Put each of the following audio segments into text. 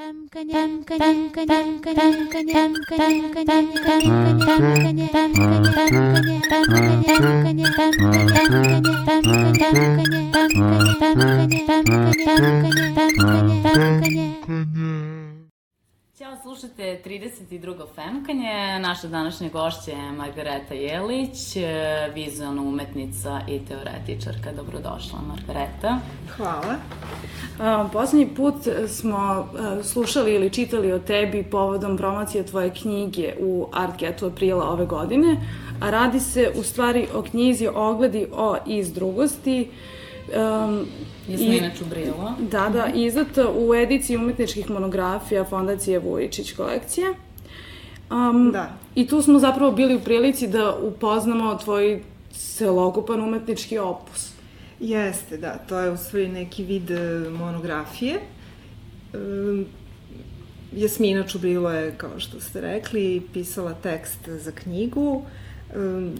Ćao, slušate 32. Femkanje. Naša današnja gošća je Margareta Jelić, vizualna umetnica i teoretičarka. Dobrodošla, Margareta. Hvala. Poslednji put smo slušali ili čitali o tebi povodom promocije tvoje knjige u Artgetu aprila ove godine, a radi se u stvari o knjizi Ogledi o iz drugosti, Um, Jasmina Čubrila. Da, da, izdata u ediciji umetničkih monografija Fondacije Vujičić kolekcije. Um, da. I tu smo zapravo bili u prilici da upoznamo tvoj celokupan umetnički opus. Jeste, da, to je u stvari neki vid e, monografije. Um, Jasmina Čubrilo je, kao što ste rekli, pisala tekst za knjigu. Um,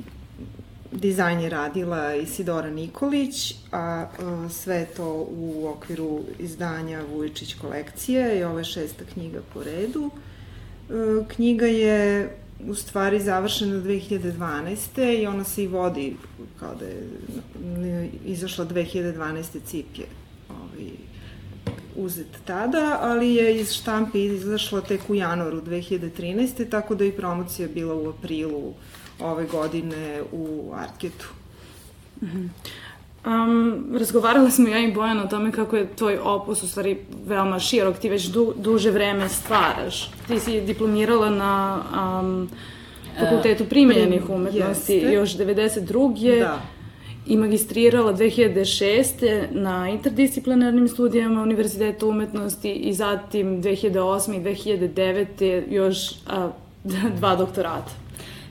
dizajn je radila Isidora Nikolić, a sve to u okviru izdanja Vujičić kolekcije i ovo je šesta knjiga po redu. E, knjiga je u stvari završena 2012. i ona se i vodi kao da je izašla 2012. cip je ovaj, uzet tada, ali je iz štampe izašla tek u januaru 2013. tako da i promocija bila u aprilu ove godine u Artgetu. Mm -hmm. Um, razgovarala smo ja i Bojan o tome kako je tvoj opus u stvari veoma širok, ti već du, duže vreme stvaraš. Ti si diplomirala na um, fakultetu primenjenih umetnosti Jeste. još 92. Da i magistrirala 2006. na interdisciplinarnim studijama Univerziteta umetnosti i zatim 2008. i 2009. još a, dva doktorata.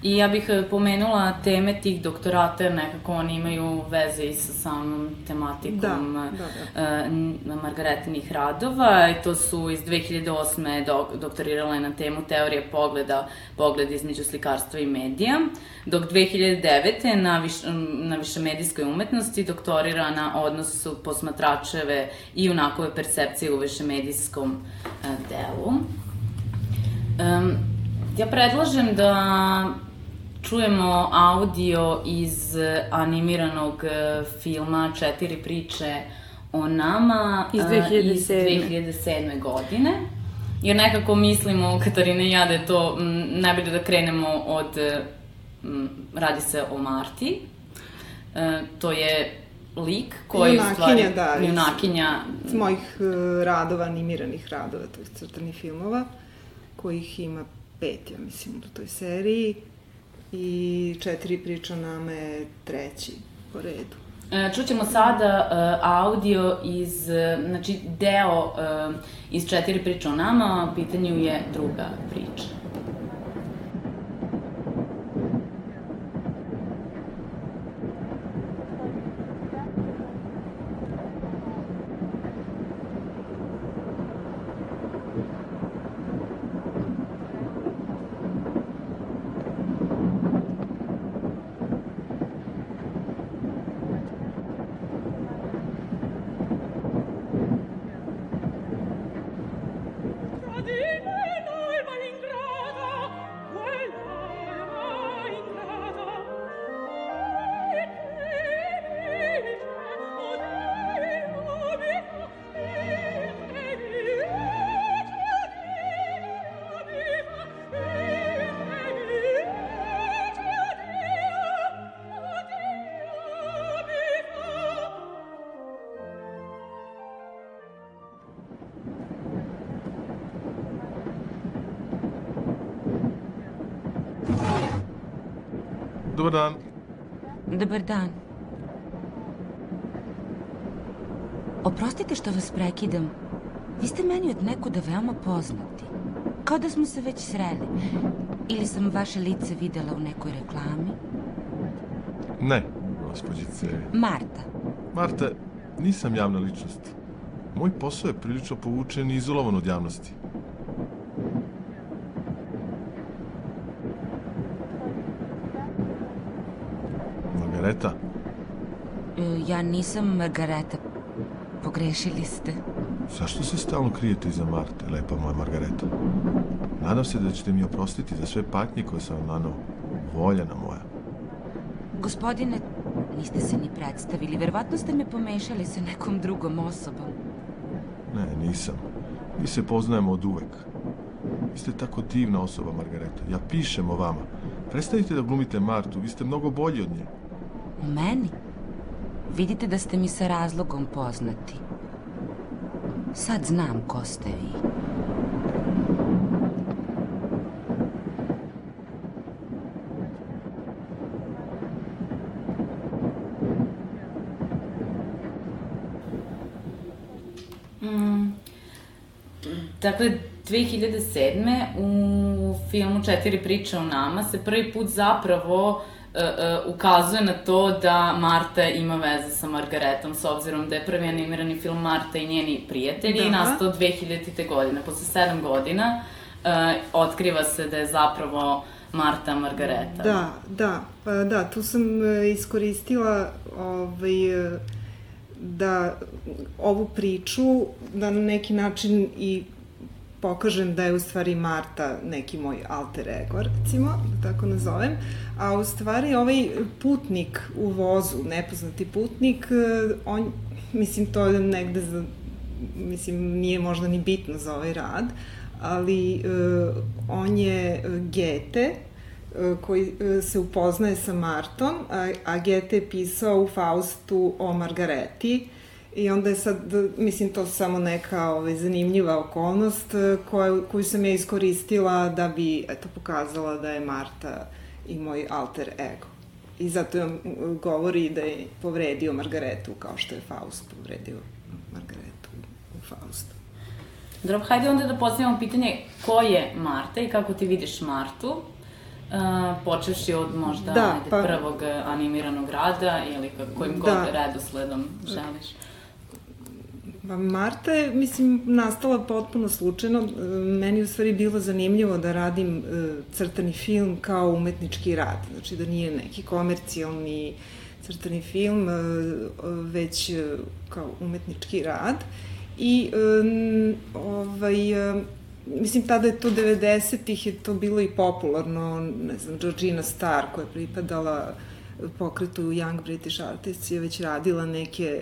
I ja bih e, pomenula teme tih doktorata, jer nekako oni imaju veze i sa samom tematikom da, da, da. Uh, Margaretinih radova. I to su iz 2008. Dok, doktorirala na temu teorije pogleda, pogled između slikarstva i medija, dok 2009. na, viš, na višemedijskoj umetnosti doktorira na odnosu posmatračeve i unakove percepcije u višemedijskom uh, delu. Um, ja predlažem da čujemo audio iz animiranog e, filma Četiri priče o nama iz 2007. Iz 2007. godine. Jer nekako mislimo, Katarina i ja, da je to m, najbolje da krenemo od, m, radi se o Marti. E, to je lik koji junakinja, stvari... Da, junakinja, iz mojih uh, radova, animiranih radova, to je crtanih filmova, kojih ima pet, ja mislim, u toj seriji i četiri priča nama je treći po redu. E, čućemo sada uh, audio iz, znači deo iz četiri priča o nama, pitanju je druga priča. Dobar dan. Dobar dan. Oprostite što vas prekidam. Vi ste meni od nekuda veoma poznati. Kao da smo se već sreli. Ili sam vaše lice videla u nekoj reklami? Ne, gospođice. Marta. Marta, nisam javna ličnost. Moj posao je prilično povučen i izolovan od javnosti. Margareta? Ja nisam Margareta. Pogrešili ste. Zašto se stalno krijete iza Marte, lepa moja Margareta? Nadam se da ćete mi oprostiti za sve patnje koje sam vam nanao. Voljena moja. Gospodine, niste se ni predstavili. Verovatno ste me pomešali sa nekom drugom osobom. Ne, nisam. Mi se poznajemo od uvek. Vi ste tako divna osoba, Margareta. Ja pišem o vama. Prestanite da glumite Martu, vi ste mnogo bolji od nje. U meni? Vidite da ste mi sa razlogom poznati. Sad znam ko ste vi. Mm, dakle, 2007. u filmu Četiri priče o nama se prvi put zapravo uh, uh, ukazuje na to da Marta ima veze sa Margaretom, s obzirom da je prvi animirani film Marta i njeni prijatelji da. nastao 2000. godine. Posle sedam godina uh, otkriva se da je zapravo Marta Margareta. Da, da, pa da, tu sam iskoristila ovaj, da ovu priču da na neki način i pokažem da je u stvari Marta neki moj alter ego, recimo, da tako nazovem, a u stvari ovaj putnik u vozu, nepoznati putnik, eh, on, mislim, to je negde za, mislim, nije možda ni bitno za ovaj rad, ali uh, on je Gete, koji uh, se upoznaje sa Martom, a, Gete je pisao u Faustu o Margareti, I onda je sad, mislim, to samo neka ovaj, zanimljiva okolnost koju, koju sam ja iskoristila da bi, eto, pokazala da je Marta i moj alter ego. I zato je govori da je povredio Margaretu, kao što je Faust povredio Margaretu u Faustu. Dobro, hajde onda da postavimo pitanje ko je Marta i kako ti vidiš Martu, Uh, počeši od možda da, ajde, pa, prvog animiranog rada ili kojim da. god redosledom želiš. Pa Marta je, mislim, nastala potpuno slučajno. E, meni u stvari bilo zanimljivo da radim e, crtani film kao umetnički rad. Znači da nije neki komercijalni crtani film, e, već kao umetnički rad. I ovaj, mislim, tada je to 90-ih, je to bilo i popularno, ne znam, Georgina Starr koja je pripadala pokretu Young British Artists je već radila neke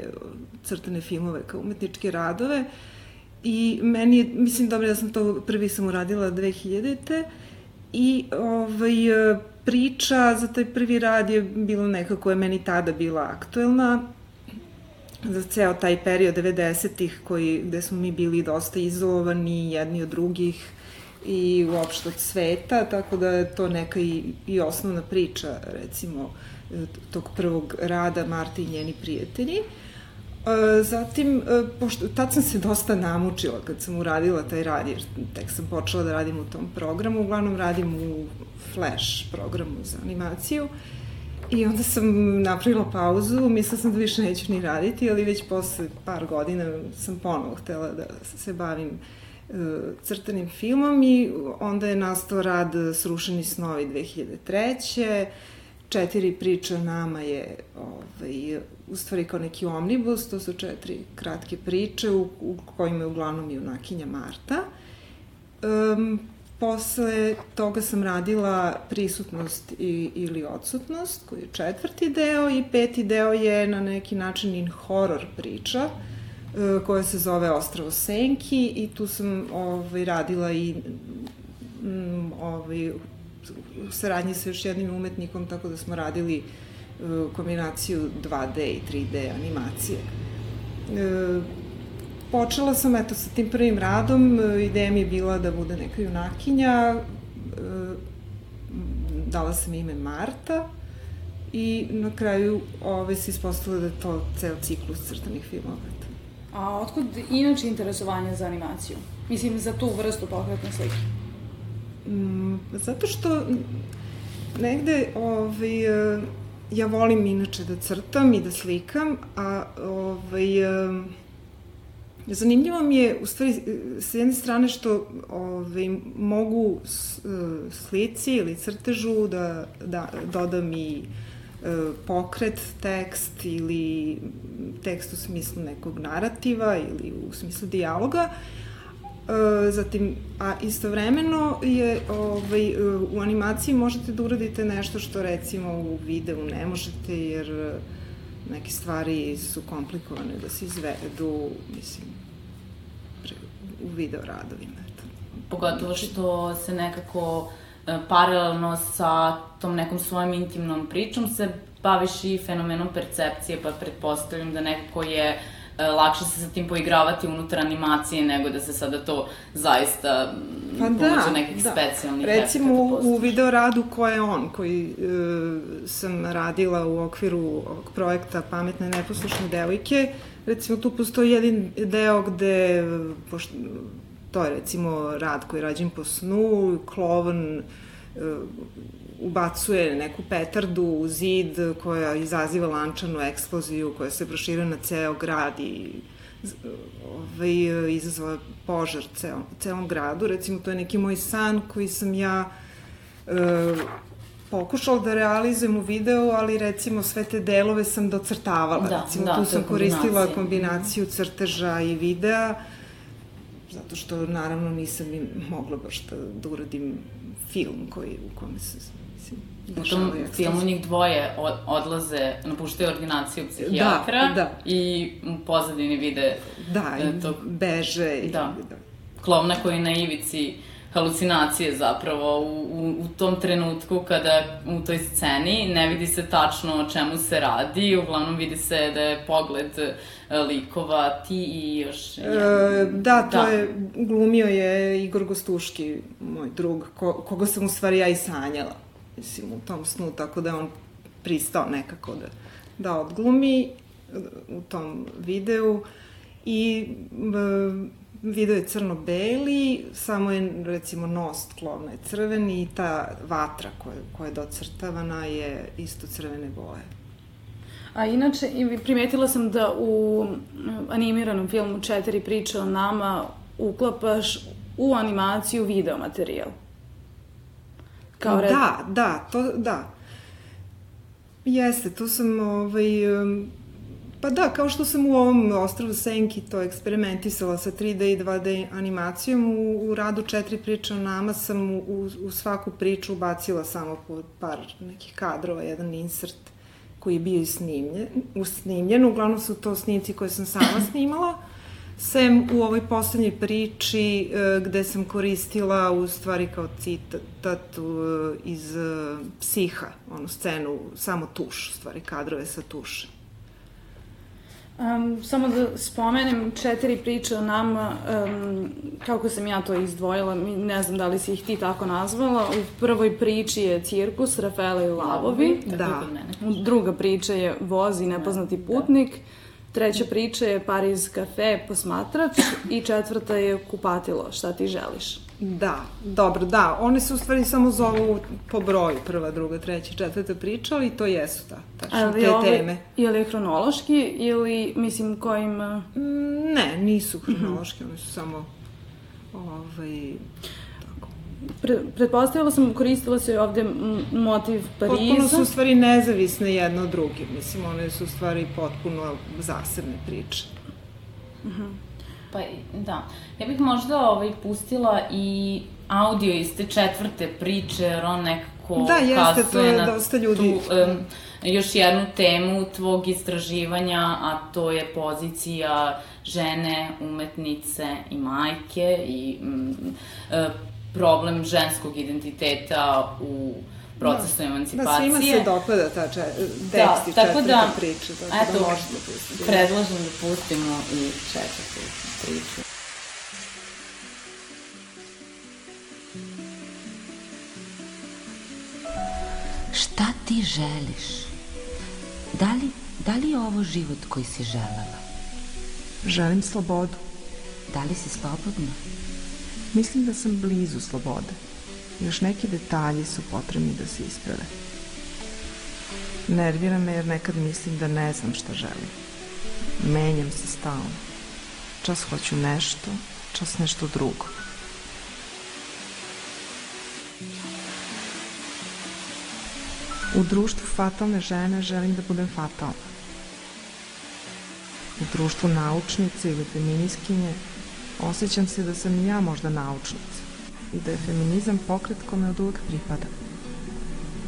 crtane filmove kao umetničke radove. I meni je, mislim, dobro, ja sam to prvi sam uradila 2000-te i ovaj, priča za taj prvi rad je bila nekako je meni tada bila aktuelna. Za ceo taj period 90-ih koji, gde smo mi bili dosta izolovani jedni od drugih i uopšte od sveta, tako da je to neka i, i osnovna priča, recimo, tog prvog rada Marta i njeni prijatelji. E, zatim, e, pošto, tad sam se dosta namučila kad sam uradila taj rad, jer tek sam počela da radim u tom programu, uglavnom radim u Flash programu za animaciju. I onda sam napravila pauzu, mislila sam da više neću ni raditi, ali već posle par godina sam ponovo htela da se bavim crtanim filmom i onda je nastao rad Srušeni snovi 2003 četiri priče o nama je ovaj, u stvari kao neki omnibus, to su četiri kratke priče u, u kojima je uglavnom junakinja Marta. Um, posle toga sam radila prisutnost i, ili odsutnost, koji je četvrti deo i peti deo je na neki način in horror priča, uh, koja se zove Ostravo Senki i tu sam ovaj, radila i ovaj, u saradnji sa još jednim umetnikom, tako da smo radili uh, kombinaciju 2D i 3D animacije. Uh, počela sam eto sa tim prvim radom, uh, ideja mi je bila da bude neka junakinja, dala sam ime Marta i na kraju ove se ispostavilo da je to ceo ciklus crtanih filmova. A otkud inače interesovanje za animaciju? Mislim, za tu vrstu pokretne slike? Mm, zato što negde ovaj, e, ja volim inače da crtam i da slikam, a ovaj, e, zanimljivo mi je u stvari s jedne strane što ovaj, mogu e, slici ili crtežu da, da dodam i pokret, tekst ili tekst u smislu nekog narativa ili u smislu dijaloga. E, zatim, a istovremeno je ovaj, u animaciji možete da uradite nešto što recimo u videu ne možete jer neke stvari su komplikovane da se izvedu, mislim, u video radovima. Eto. Pogotovo što se nekako e, paralelno sa tom nekom svojom intimnom pričom se baviš i fenomenom percepcije, pa pretpostavljam da nekako je e, lakše se sa tim poigravati unutar animacije nego da se sada to zaista pa pomoću da, nekih da. specijalnih Recimo u, video radu ko je on, koji e, sam radila u okviru ovog projekta Pametne neposlušne devojke, recimo tu postoji jedan deo gde, pošto, to je recimo rad koji je rađen po snu, klovan uh, ubacuje neku petardu u zid koja izaziva lančanu eksploziju koja se prošira na ceo grad i ovaj, izazvala požar ceo, celom gradu. Recimo, to je neki moj san koji sam ja uh, pokušala da realizujem u videu, ali recimo sve te delove sam docrtavala. Da, recimo, da, tu sam koristila kombinaciju crteža i videa, zato što naravno nisam mogla baš da, da uradim film koji, u kome se U tom filmu njih dvoje odlaze, napuštaju ordinaciju psihijatra da, da. i u pozadini vide da, e, tog, beže i da. da. klovna koji je na ivici halucinacije zapravo u, u, u tom trenutku kada u toj sceni ne vidi se tačno o čemu se radi, uglavnom vidi se da je pogled e, likova ti i još... E, da, to da. je, glumio je Igor Gostuški, moj drug, ko, koga sam u stvari ja i sanjala, mislim, u tom snu, tako da on pristao nekako da, da odglumi u tom videu i Video je crno-beli, samo je, recimo, nos klovna je crveni i ta vatra koja, koja je docrtavana je isto crvene boje. A inače, primetila sam da u animiranom filmu Četiri priče o nama uklapaš u animaciju video materijal. Kao red... Da, da, to, da. Jeste, to sam, ovaj, Pa da, kao što sam u ovom Ostrovu Senki to eksperimentisala sa 3D i 2D animacijom, u, u radu četiri priče o nama sam u, u svaku priču ubacila samo po par nekih kadrova, jedan insert koji je bio snimljen, usnimljen. Uglavnom su to snimci koje sam sama snimala. Sem u ovoj poslednjoj priči e, gde sam koristila u stvari kao citat e, iz e, psiha, onu scenu, samo tuš, u stvari kadrove sa tušem. Um, samo da spomenem četiri priče o nama, um, kako sam ja to izdvojila, ne znam da li si ih ti tako nazvala. U prvoj priči je cirkus, Rafaela i Lavovi. Da. Druga priča je voz i nepoznati da. putnik. Da. Treća priča je Pariz kafe, posmatrač. I četvrta je kupatilo, šta ti želiš. Da, dobro, da. One se u stvari samo zovu po broju, prva, druga, treća, četvrta priča, ali to jesu ta, tačno, te ove, teme. Je li hronološki ili, mislim, kojim... Mm, ne, nisu hronološki, one su samo ovaj, Pre, pretpostavila sam, koristila se ovde motiv Pariza. Potpuno su u stvari nezavisne jedno od druge. Mislim, one su u stvari potpuno zasebne priče. Uh -huh. Pa, da. Ja bih možda ovaj, pustila i audio iz te četvrte priče, jer on nekako da, jeste, to je dosta ljudi. Tu, um, još jednu temu tvog istraživanja, a to je pozicija žene, umetnice i majke i um, uh, problem ženskog identiteta u procesu da, emancipacije. Da, svima se dopada ta če, tekst da, tako da, priča, tako da eto, da možete pustiti. Predlažem da pustimo i četvrtu priču. Šta ti želiš? Da li, da li je ovo život koji si želela? Želim slobodu. Da li si slobodna? Mislim da sam blizu slobode. Još neki detalji su potrebni da se isprave. Nervira me jer nekad mislim da ne znam šta želim. Menjam se stalno. Čas hoću nešto, čas nešto drugo. U društvu fatalne žene želim da budem fatalna. U društvu naučnice ili feminiskinje osjećam se da sam i ja možda naučnica i da je feminizam pokret kome od uvek pripada.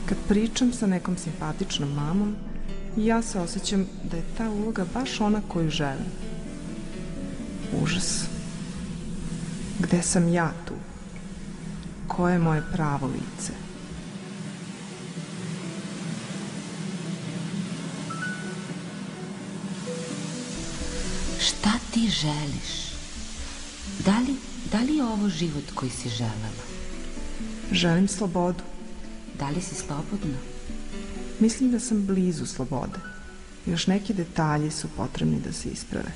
Kad pričam sa nekom simpatičnom mamom, ja se osjećam da je ta uloga baš ona koju želim. Užas. Gde sam ja tu? Koje je moje pravo lice? Šta ti želiš? Da li, da li je ovo život koji si želela? Želim slobodu. Da li si slobodna? Mislim da sam blizu slobode. Još neki detalji su potrebni da se isprave.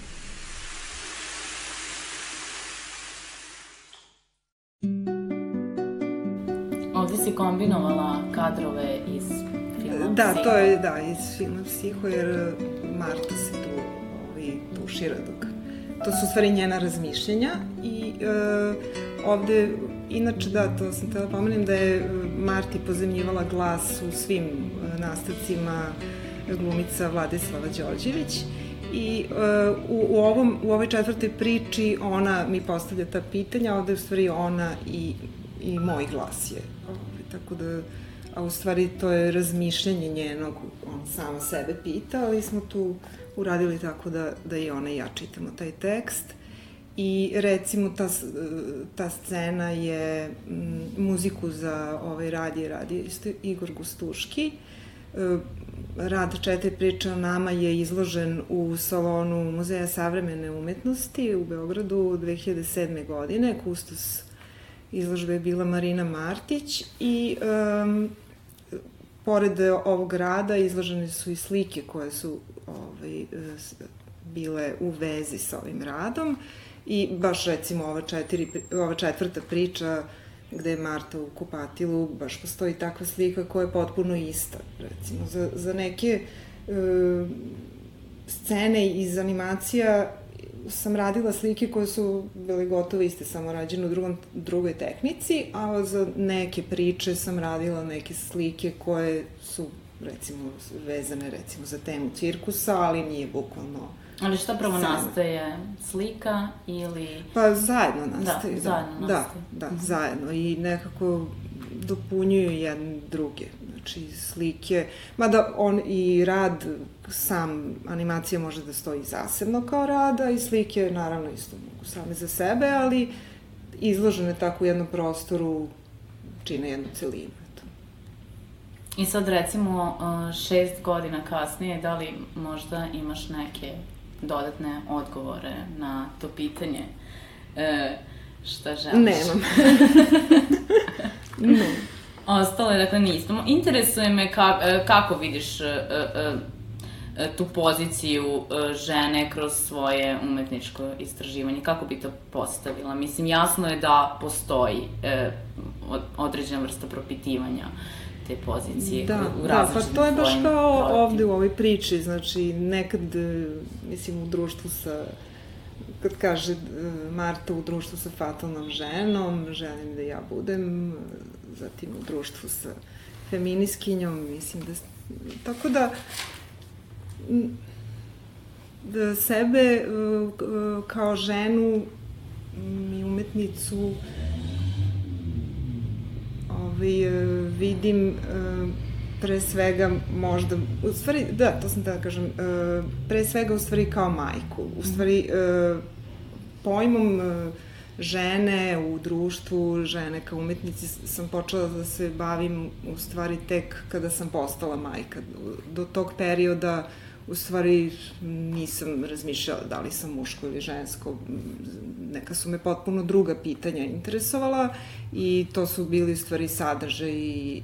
Ovde si kombinovala kadrove iz filma Da, to je da, iz filma Psiho, jer Marta se tu ovaj, tušira dok... To su u stvari njena razmišljenja i e, ovde, inače da, to sam tela pomenem da je Marti pozemljivala glas u svim e, nastavcima glumica Vladislava Đorđević i e, u, u, ovom, u ovoj četvrtoj priči ona mi postavlja ta pitanja, ovde u stvari ona i, i moj glas je. Ovaj, tako da, a u stvari to je razmišljanje njenog, on sama sebe pita, ali smo tu uradili tako da, da i ona i ja čitamo taj tekst. I recimo ta, ta scena je m, muziku za ovaj radije radi isto Igor Gustuški. E, Rad četiri priče o nama je izložen u salonu Muzeja savremene umetnosti u Beogradu 2007. godine. Kustos izložbe je bila Marina Martić i um, pored ovog rada izložene su i slike koje su ovaj, bile u vezi sa ovim radom i baš recimo ova, četiri, ova četvrta priča gde je Marta u kupatilu, baš postoji takva slika koja je potpuno ista. Recimo, za, za neke e, scene iz animacija sam radila slike koje su bile gotovo iste, samo rađene u drugom, drugoj tehnici, a za neke priče sam radila neke slike koje su recimo vezane recimo za temu cirkusa, ali nije bukvalno Ali šta prvo nastaje? Slika ili... Pa zajedno nastaju. Da, zajedno da, nastaju. Da, da, zajedno i nekako dopunjuju jedne druge. Znači slike, mada on i rad, sam animacija može da stoji zasebno kao rada i slike naravno isto mogu same za sebe, ali izložene tako u jednom prostoru čine jednu celinu. Eto. I sad recimo šest godina kasnije, da li možda imaš neke dodatne odgovore na to pitanje? E, šta želiš? Nemam. ne. Ostalo je, dakle, nismo. Interesuje me ka, e, kako vidiš e, e, tu poziciju e, žene kroz svoje umetničko istraživanje. Kako bi to postavila? Mislim, jasno je da postoji e, od- određena vrsta propitivanja te pozicije Da, u da, pa to je baš kao projektima. ovde u ovoj priči, znači nekad, e, mislim, u društvu sa, kad kaže e, Marta u društvu sa fatalnom ženom, želim da ja budem, e, zatim u društvu sa feminiskinjom, mislim da, tako da, da sebe e, kao ženu i umetnicu ovaj, e, vidim e, pre svega možda, u stvari, da, to sam da kažem, pre svega u stvari kao majku, u stvari e, pojmom žene u društvu, žene kao umetnici sam počela da se bavim u stvari tek kada sam postala majka. Do tog perioda u stvari nisam razmišljala da li sam muško ili žensko. Neka su me potpuno druga pitanja interesovala i to su bili u stvari sadržaj e,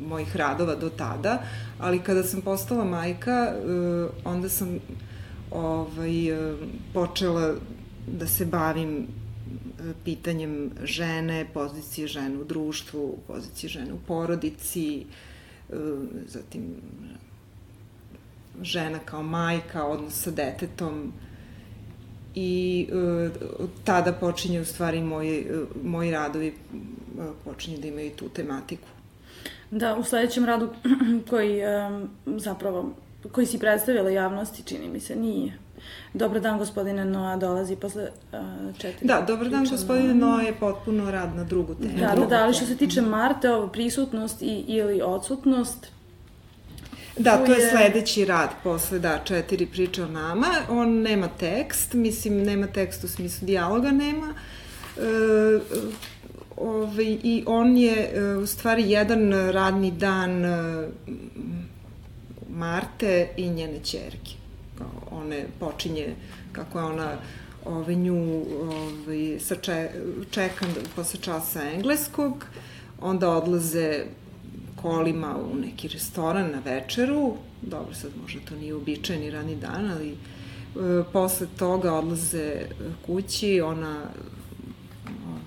mojih radova do tada, ali kada sam postala majka, e, onda sam ovaj, e, počela da se bavim e, pitanjem žene, pozicije žene u društvu, pozicije žene u porodici, e, zatim žena kao majka, odnos sa detetom i e, od tada počinje u stvari moji, e, moji radovi e, počinju da imaju tu tematiku. Da, u sledećem radu koji um, zapravo, koji si predstavila javnosti, čini mi se, nije. Dobar dan, gospodine Noa, dolazi posle uh, četiri... Da, Dobar dan, gospodine Noa je potpuno rad na drugu temu. Da, da, da, ali što se tiče Marte, ovo prisutnost i, ili odsutnost, Da, to je sledeći rad posle, da, četiri priče o nama. On nema tekst, mislim, nema tekst u smislu dijaloga nema. E, ovaj, I on je e, u stvari jedan radni dan e, Marte i njene čerke. One počinje kako je ona ovaj, nju ovaj, sa če, čekan posle časa engleskog, onda odlaze kolima u neki restoran na večeru, dobro sad možda to nije uobičajeni rani dan, ali e, posle toga odlaze kući, ona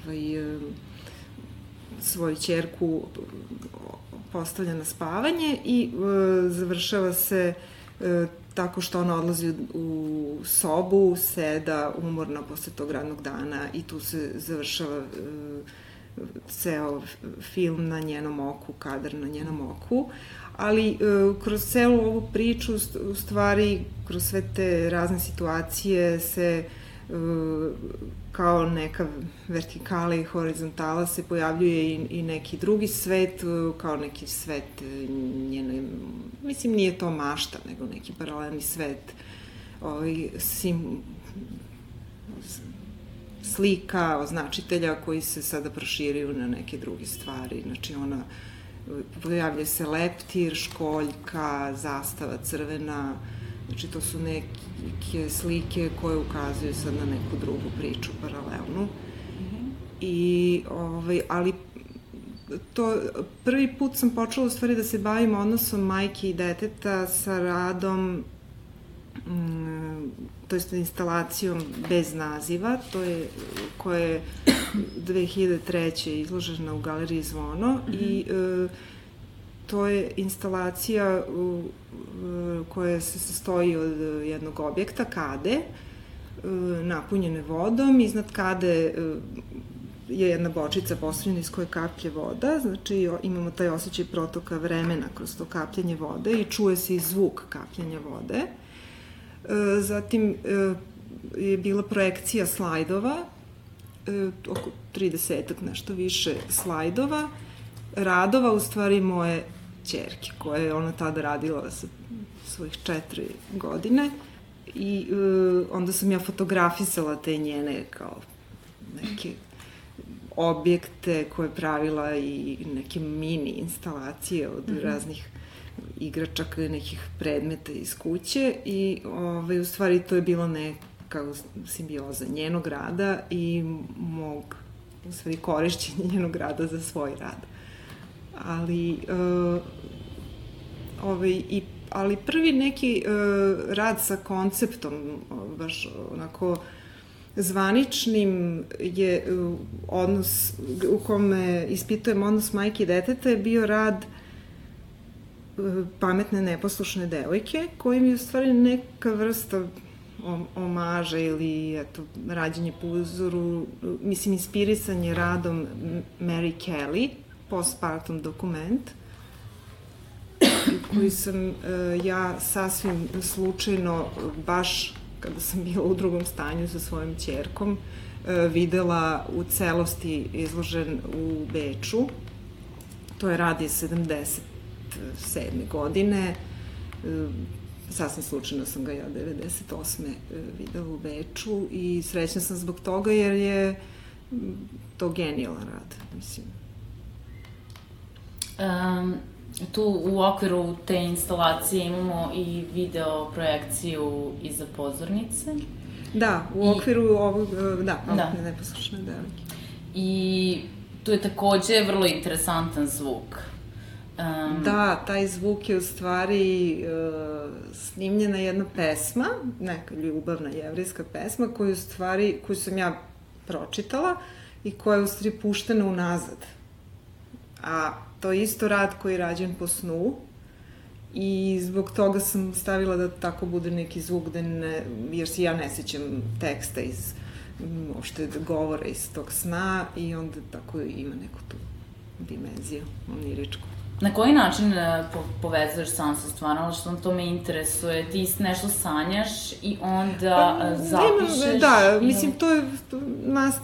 ovaj, e, svoju čerku postavlja na spavanje i e, završava se tako što ona odlazi u sobu, seda umorna posle tog radnog dana i tu se završava ceo film na njenom oku, kadar na njenom oku, ali e, kroz celu ovu priču, u stvari, kroz sve te razne situacije se e, kao neka vertikala i horizontala se pojavljuje i, i neki drugi svet, e, kao neki svet njene, mislim nije to mašta, nego neki paralelni svet ovaj, sim, slika, označitelja koji se sada proširuju na neke druge stvari. Znači ona, pojavlja se leptir, školjka, zastava crvena, znači to su neke slike koje ukazuju sad na neku drugu priču paralelnu. Mm -hmm. I, ovaj, ali to, prvi put sam počela u stvari da se bavim odnosom majke i deteta sa radom to jest instalacijom bez naziva, to je koja je 2003. izložena u galeriji Zvono mm -hmm. i e, to je instalacija u, e, koja se sastoji od jednog objekta, kade, e, napunjene vodom, iznad kade e, je jedna bočica postavljena iz koje kaplje voda, znači imamo taj osjećaj protoka vremena kroz to kapljenje vode i čuje se i zvuk kapljenja vode. E, zatim e, je bila projekcija slajdova, e, oko 30 nešto više slajdova, radova u stvari moje čerke, koje je ona tada radila sa svojih četiri godine i onda sam ja fotografisala te njene kao neke objekte koje pravila i neke mini instalacije od mm -hmm. raznih igračaka i nekih predmeta iz kuće i ovaj, u stvari to je bilo neka simbioza njenog rada i mog u stvari korišćenja njenog rada za svoj rad. Ali uh, ovaj, i ali prvi neki uh, rad sa konceptom, baš onako zvaničnim je uh, odnos u kome ispitujem odnos majke i deteta je bio rad pametne neposlušne devojke, koji mi je u stvari neka vrsta omaža ili eto, rađenje po uzoru, mislim, inspirisanje radom Mary Kelly, postpartum dokument, koji sam uh, ja sasvim slučajno, baš kada sam bila u drugom stanju sa svojom čerkom, uh, videla u celosti izložen u Beču. To je radi 70 97. godine. E, sasvim slučajno sam ga ja 98. E, videla u Beču i srećna sam zbog toga jer je to genijalan rad, mislim. Um, tu u okviru te instalacije imamo i video projekciju iza pozornice. Da, u okviru I, ovog, e, da, da. neposlušne devojke. I tu je takođe vrlo interesantan zvuk. Um, da, taj zvuk je u stvari uh, snimljena jedna pesma, neka ljubavna jevrijska pesma, koju u stvari, koju sam ja pročitala i koja je u stvari puštena unazad. A to je isto rad koji je rađen po snu i zbog toga sam stavila da tako bude neki zvuk da ne, jer se ja ne sećam teksta iz uopšte govora iz tog sna i onda tako ima neku tu dimenziju oniričku. Na koji način uh, po, povezuješ sam sa stvarno, što to me interesuje, ti nešto sanjaš i onda uh, zapišeš? Nemam, da, mislim, to je, to, nas,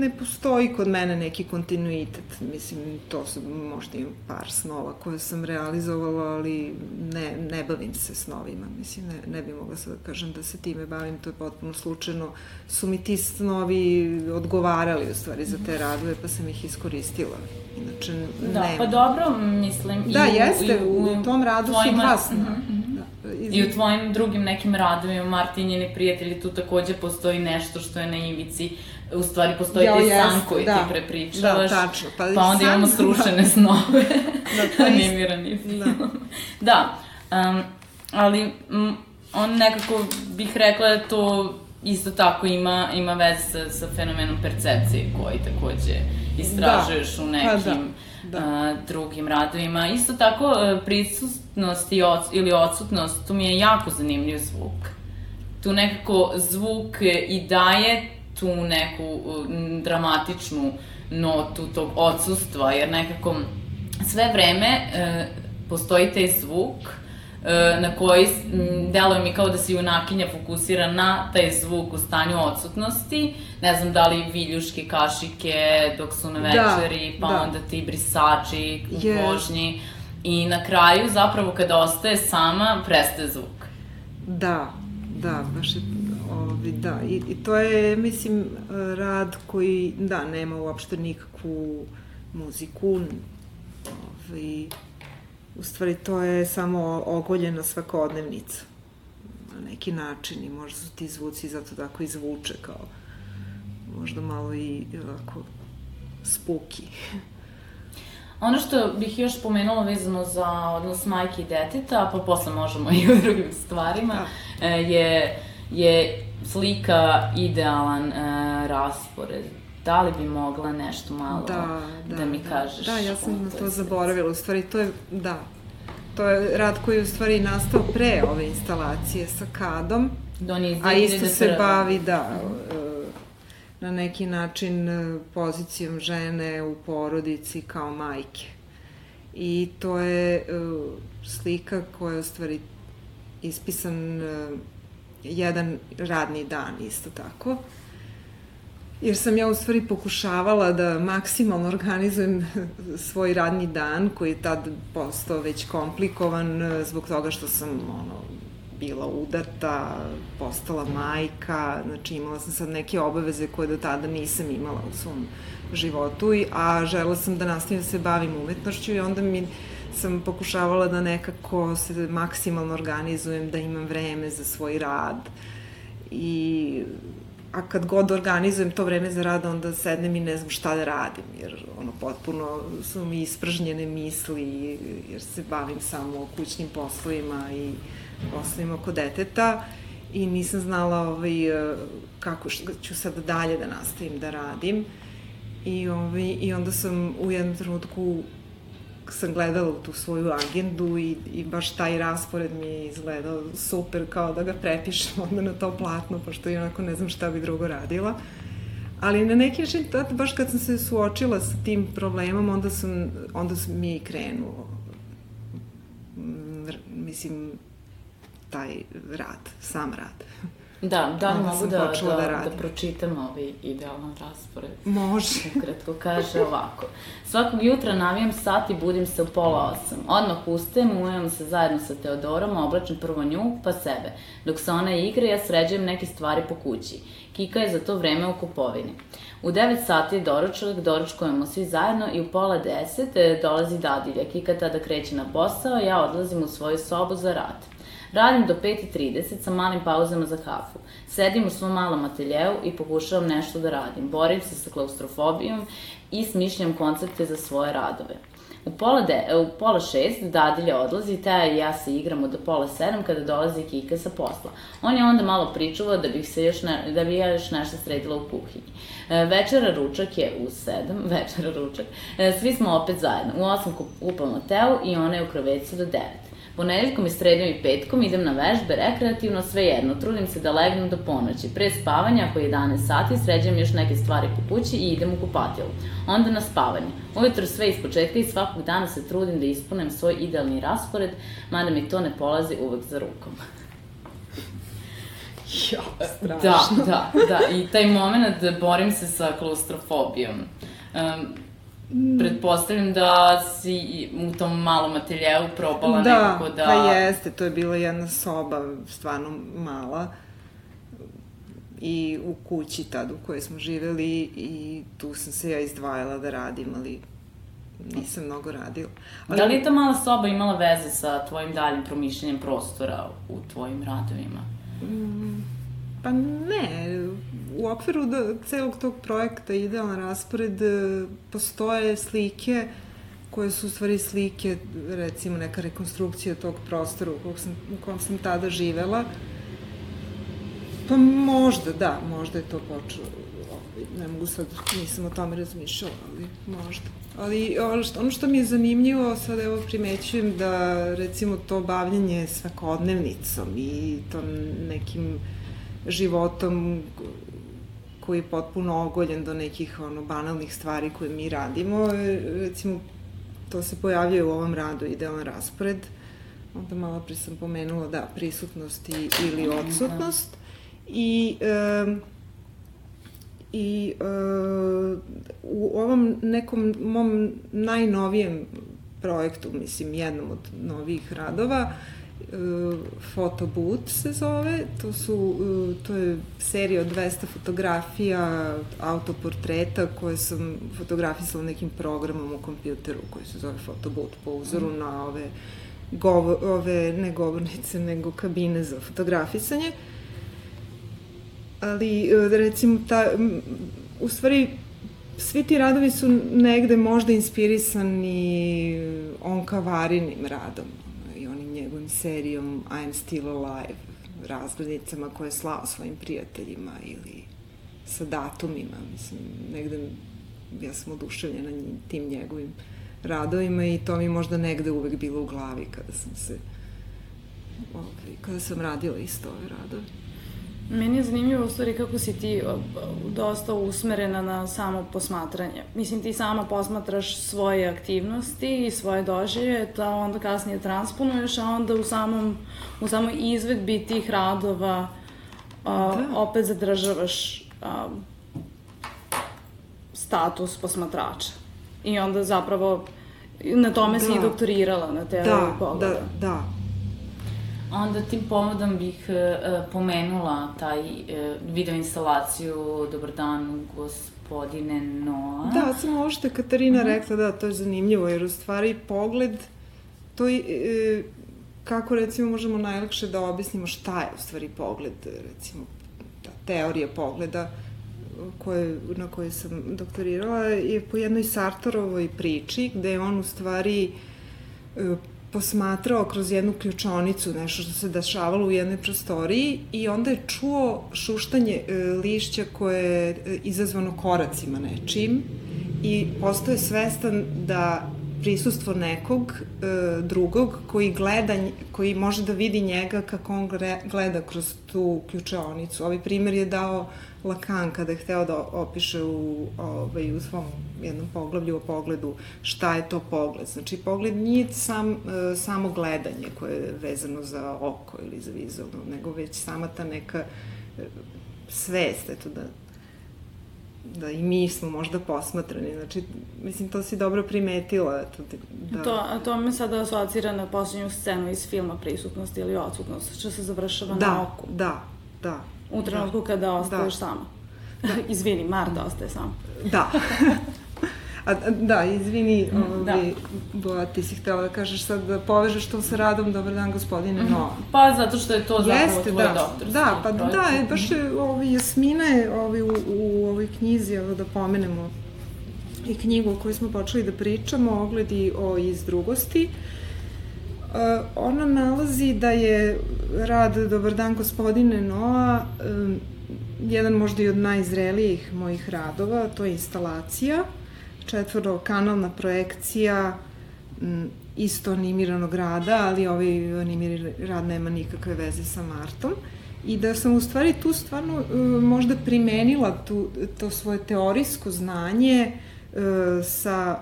ne postoji kod mene neki kontinuitet, mislim, to su možda i par snova koje sam realizovala, ali ne, ne bavim se snovima, mislim, ne, ne bi mogla sad da kažem da se time bavim, to je potpuno slučajno, su mi ti snovi odgovarali u stvari za te radove, pa sam ih iskoristila. Inače, da, nema. pa dobro, mislim... Da, i u, jeste, i u, u tom radu tvojima, su dva sna. Mm -hmm. da, iz... I u tvojim drugim nekim radovima, Martin njeni prijatelji, tu takođe postoji nešto što je na ivici u stvari postoji ja, taj san koji da. ti prepričavaš. Da, tačno. Pa, pa onda san, imamo srušene da. snove. da, to Animirani film. Da. da um, ali m, on nekako bih rekla da to isto tako ima, ima veze sa, sa fenomenom percepcije koji takođe istražuješ da. u nekim pa da. Da. A, drugim radovima. Isto tako prisutnost i ods, ili odsutnost, tu mi je jako zanimljiv zvuk. Tu nekako zvuk i daje tu neku dramatičnu notu tog odsustva, jer nekako sve vreme e, postoji taj zvuk e, na koji deluje mi kao da se junakinja fokusira na taj zvuk u stanju odsutnosti, ne znam da li viljuške kašike dok su na da, večeri, da, pa da. onda ti brisači u yes. vožnji i na kraju zapravo kada ostaje sama prestaje zvuk. Da, da, baš je Ovi, da, i, i to je, mislim, rad koji, da, nema uopšte nikakvu muziku, ovi, u stvari to je samo ogoljena svakodnevnica na neki način i možda su ti zvuci zato tako i zvuče kao možda malo i ovako spuki. Ono što bih još pomenula vezano za odnos majke i deteta, pa posle možemo i o drugim stvarima, da. je, je slika idealan uh, raspored. Da li bi mogla nešto malo da, da, da mi da. kažeš? Da, ja sam na to zaboravila. U stvari, to je, da, to je rad koji je u stvari nastao pre ove instalacije sa kadom. a isto se bavi, da, uh, na neki način e, pozicijom žene u porodici kao majke. I to je uh, slika koja je u stvari ispisan jedan radni dan isto tako. Jer sam ja u stvari pokušavala da maksimalno organizujem svoj radni dan koji je tad postao već komplikovan e, zbog toga što sam ono, bila udata, postala majka, znači imala sam sad neke obaveze koje do tada nisam imala u svom životu, a žela sam da nastavim da se bavim umetnošću i onda mi sam pokušavala da nekako se maksimalno organizujem, da imam vreme za svoj rad i a kad god organizujem to vreme za rad, onda sednem i ne znam šta da radim, jer ono, potpuno su mi ispržnjene misli, jer se bavim samo kućnim poslovima i poslovima oko deteta i nisam znala ovaj, kako ću sad dalje da nastavim da radim. I, ovaj, I onda sam u jednom trenutku sam gledala u tu svoju agendu i, i baš taj raspored mi je izgledao super, kao da ga prepišem onda na to platno, pošto i onako ne znam šta bi drugo radila. Ali na neki način, tad, baš kad sam se suočila sa tim problemom, onda, sam, onda sam mi i krenuo. Mislim, taj rad, sam rad. Da, da li mogu da, da, da, da pročitam ovaj idealan raspored? Može. Ukratko kaže ovako. Svakog jutra navijam sat i budim se u pola osam. Odmah ustajem, umijem se zajedno sa Teodorom, oblačem prvo nju, pa sebe. Dok se ona igra, ja sređujem neke stvari po kući. Kika je za to vreme u kupovini. U 9 sati je doručak, doručkujemo svi zajedno i u pola 10 e, dolazi dadilja. Kika tada kreće na posao, ja odlazim u svoju sobu za rad. Radim do 5.30 sa malim pauzama za kafu. Sedim u svom malom ateljeu i pokušavam nešto da radim. Borim se sa klaustrofobijom i smišljam koncepte za svoje radove. U pola, de, u pola šest dadilja odlazi, Teja i ja se igramo do pola sedam kada dolazi Kika sa posla. On je onda malo pričuvao da bih se još ne, da bi ja još nešto sredila u kuhinji. E, večera ručak je u sedam, večera ručak. E, svi smo opet zajedno. U osam kupamo Teu i ona je u krevecu do devet. Ponedeljkom i srednjom i petkom idem na vežbe, rekreativno, sve jedno. Trudim se da legnem do ponoći. Pre spavanja, ako je 11 sati, sređam još neke stvari po kući i idem u kupatilu. Onda na spavanje. Ujutro sve iz početka i svakog dana se trudim da ispunem svoj idealni raspored, mada mi to ne polazi uvek za rukom. Jo, strašno. Da, da, da. I taj moment da borim se sa klaustrofobijom. Um, pretpostavljam da si u tom malom ateljevu probala da, nekako da... Da, pa jeste, to je bila jedna soba stvarno mala i u kući tad u kojoj smo živeli i tu sam se ja izdvajala da radim, ali nisam mnogo radila. Ali... Da li je ta mala soba imala veze sa tvojim daljim promišljanjem prostora u tvojim radovima? Mm, pa ne, u okviru da, celog tog projekta Idealan raspored e, postoje slike koje su u stvari slike, recimo neka rekonstrukcija tog prostora u, kog sam, u kom sam tada živela. Pa možda, da, možda je to počelo. Ne mogu sad, nisam o tome razmišljala, ali možda. Ali ono što, ono što mi je zanimljivo, sad evo primećujem da recimo to bavljanje svakodnevnicom i tom nekim životom koji je potpuno ogoljen do nekih ono, banalnih stvari koje mi radimo. Recimo, to se pojavljuje u ovom radu idealan raspored. Onda malo pre sam pomenula, da, prisutnost i, ili odsutnost. I, e, i e, u ovom nekom mom najnovijem projektu, mislim, jednom od novih radova, Fotoboot se zove, to su, e, to je serija od 200 fotografija, autoportreta koje sam fotografisala nekim programom u kompjuteru koji se zove Fotoboot po uzoru mm. na ove, govo, ove, ne govornice, nego kabine za fotografisanje. Ali, e, recimo, ta, u stvari, svi ti radovi su negde možda inspirisani Onka Varinim radom njegovim serijom I'm Still Alive, razglednicama koje je slao svojim prijateljima ili sa datumima, mislim, negde ja sam oduševljena tim njegovim radovima i to mi možda negde uvek bilo u glavi kada sam se ovaj, kada sam radila isto ove radove. Meni je zanimljivo u stvari kako si ti dosta usmerena na samo posmatranje. Mislim, ti sama posmatraš svoje aktivnosti i svoje doživlje, da onda kasnije transponuješ, a onda u samom, u samoj izvedbi tih radova a, da. opet zadržavaš a, status posmatrača. I onda zapravo na tome da. si i da. doktorirala, na teoriju da, pogleda. Da, da, Onda tim povodom bih uh, pomenula taj uh, video instalaciju Dobar dan, gospodine Noa. Da, samo ovo što je Katarina uh mhm. -huh. rekla, da, to je zanimljivo, jer u stvari pogled, to je, uh, kako recimo možemo najlakše da objasnimo šta je u stvari pogled, recimo, ta teorija pogleda koje, na kojoj sam doktorirala je po jednoj Sartorovoj priči, gde on u stvari posmatrao kroz jednu ključonicu nešto što se dešavalo u jednoj prostoriji i onda je čuo šuštanje e, lišća koje je e, izazvano koracima nečim i postoje svestan da prisustvo nekog e, drugog koji gleda, koji može da vidi njega kako on gleda kroz tu ključonicu. Ovaj primer je dao Lacan kada je hteo da opiše u, ovaj, u svom jednom poglavlju o pogledu šta je to pogled. Znači, pogled nije sam, e, samo gledanje koje je vezano za oko ili za vizualno, nego već sama ta neka e, svest, eto da da i mi smo možda posmatrani. Znači, mislim, to si dobro primetila. To, da... to, a to me sada asocira na poslednju scenu iz filma Prisutnost ili odsutnost, što se završava da, na oku. Da, da. U trenutku da. kada ostaješ da. sama. Da. Izvini, Marta ostaje sama. Da. A, da, izvini, mm, ovaj, da. Boja, ti si htela da kažeš sad da povežeš to sa radom Dobar dan, gospodine mm. No. Pa, zato što je to zapravo Jeste, tvoj da, doktorski Da, pa projekt. da, je, baš je ovi, Jasmina je ovi, u, u ovoj knjizi, evo da pomenemo i knjigu o kojoj smo počeli da pričamo, ogledi o izdrugosti. Uh, ona nalazi da je rad Dobar dan, gospodine Noa um, jedan možda i od najzrelijih mojih radova, to je instalacija četvorokanalna projekcija isto animiranog rada, ali ovaj animirani rad nema nikakve veze sa Martom. I da sam u stvari tu stvarno uh, možda primenila tu, to svoje teorijsko znanje sa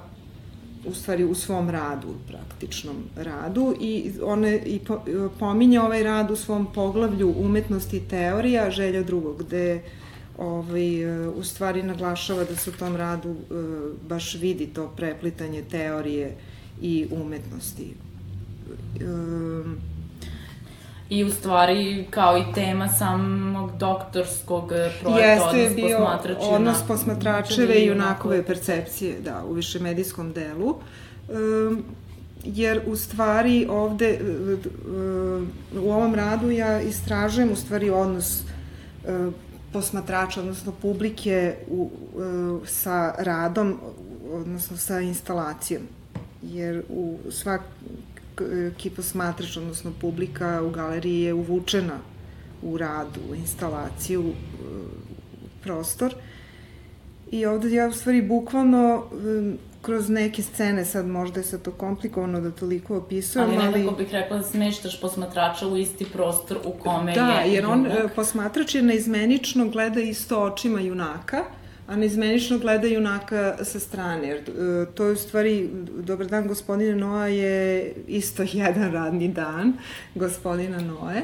u stvari u svom radu, praktičnom radu i one i po, pominje ovaj rad u svom poglavlju umetnosti i teorija želja drugog, gde ovaj, u stvari naglašava da se u tom radu baš vidi to preplitanje teorije i umetnosti. Um, I u stvari kao i tema samog doktorskog projekta, jeste odnos bio posmatračeva. Odnos posmatračeve i junakove percepcije, da, u višemedijskom delu. Um, jer u stvari ovde u ovom radu ja istražujem u stvari odnos posmatrača, odnosno publike u, sa radom, odnosno sa instalacijom. Jer u svak, ki posmatrač, odnosno publika u galeriji je uvučena u rad, u instalaciju, u prostor. I ovde ja u stvari bukvalno kroz neke scene, sad možda je sad to komplikovano da toliko opisujem, ali... Ali nekako bih rekla da smeštaš posmatrača u isti prostor u kome da, je... Da, jer on, posmatrač je neizmenično gleda isto očima junaka, a neizmenično gleda junaka sa strane. Jer, e, to je u stvari, Dobar dan gospodine Noa je isto jedan radni dan gospodina Noe.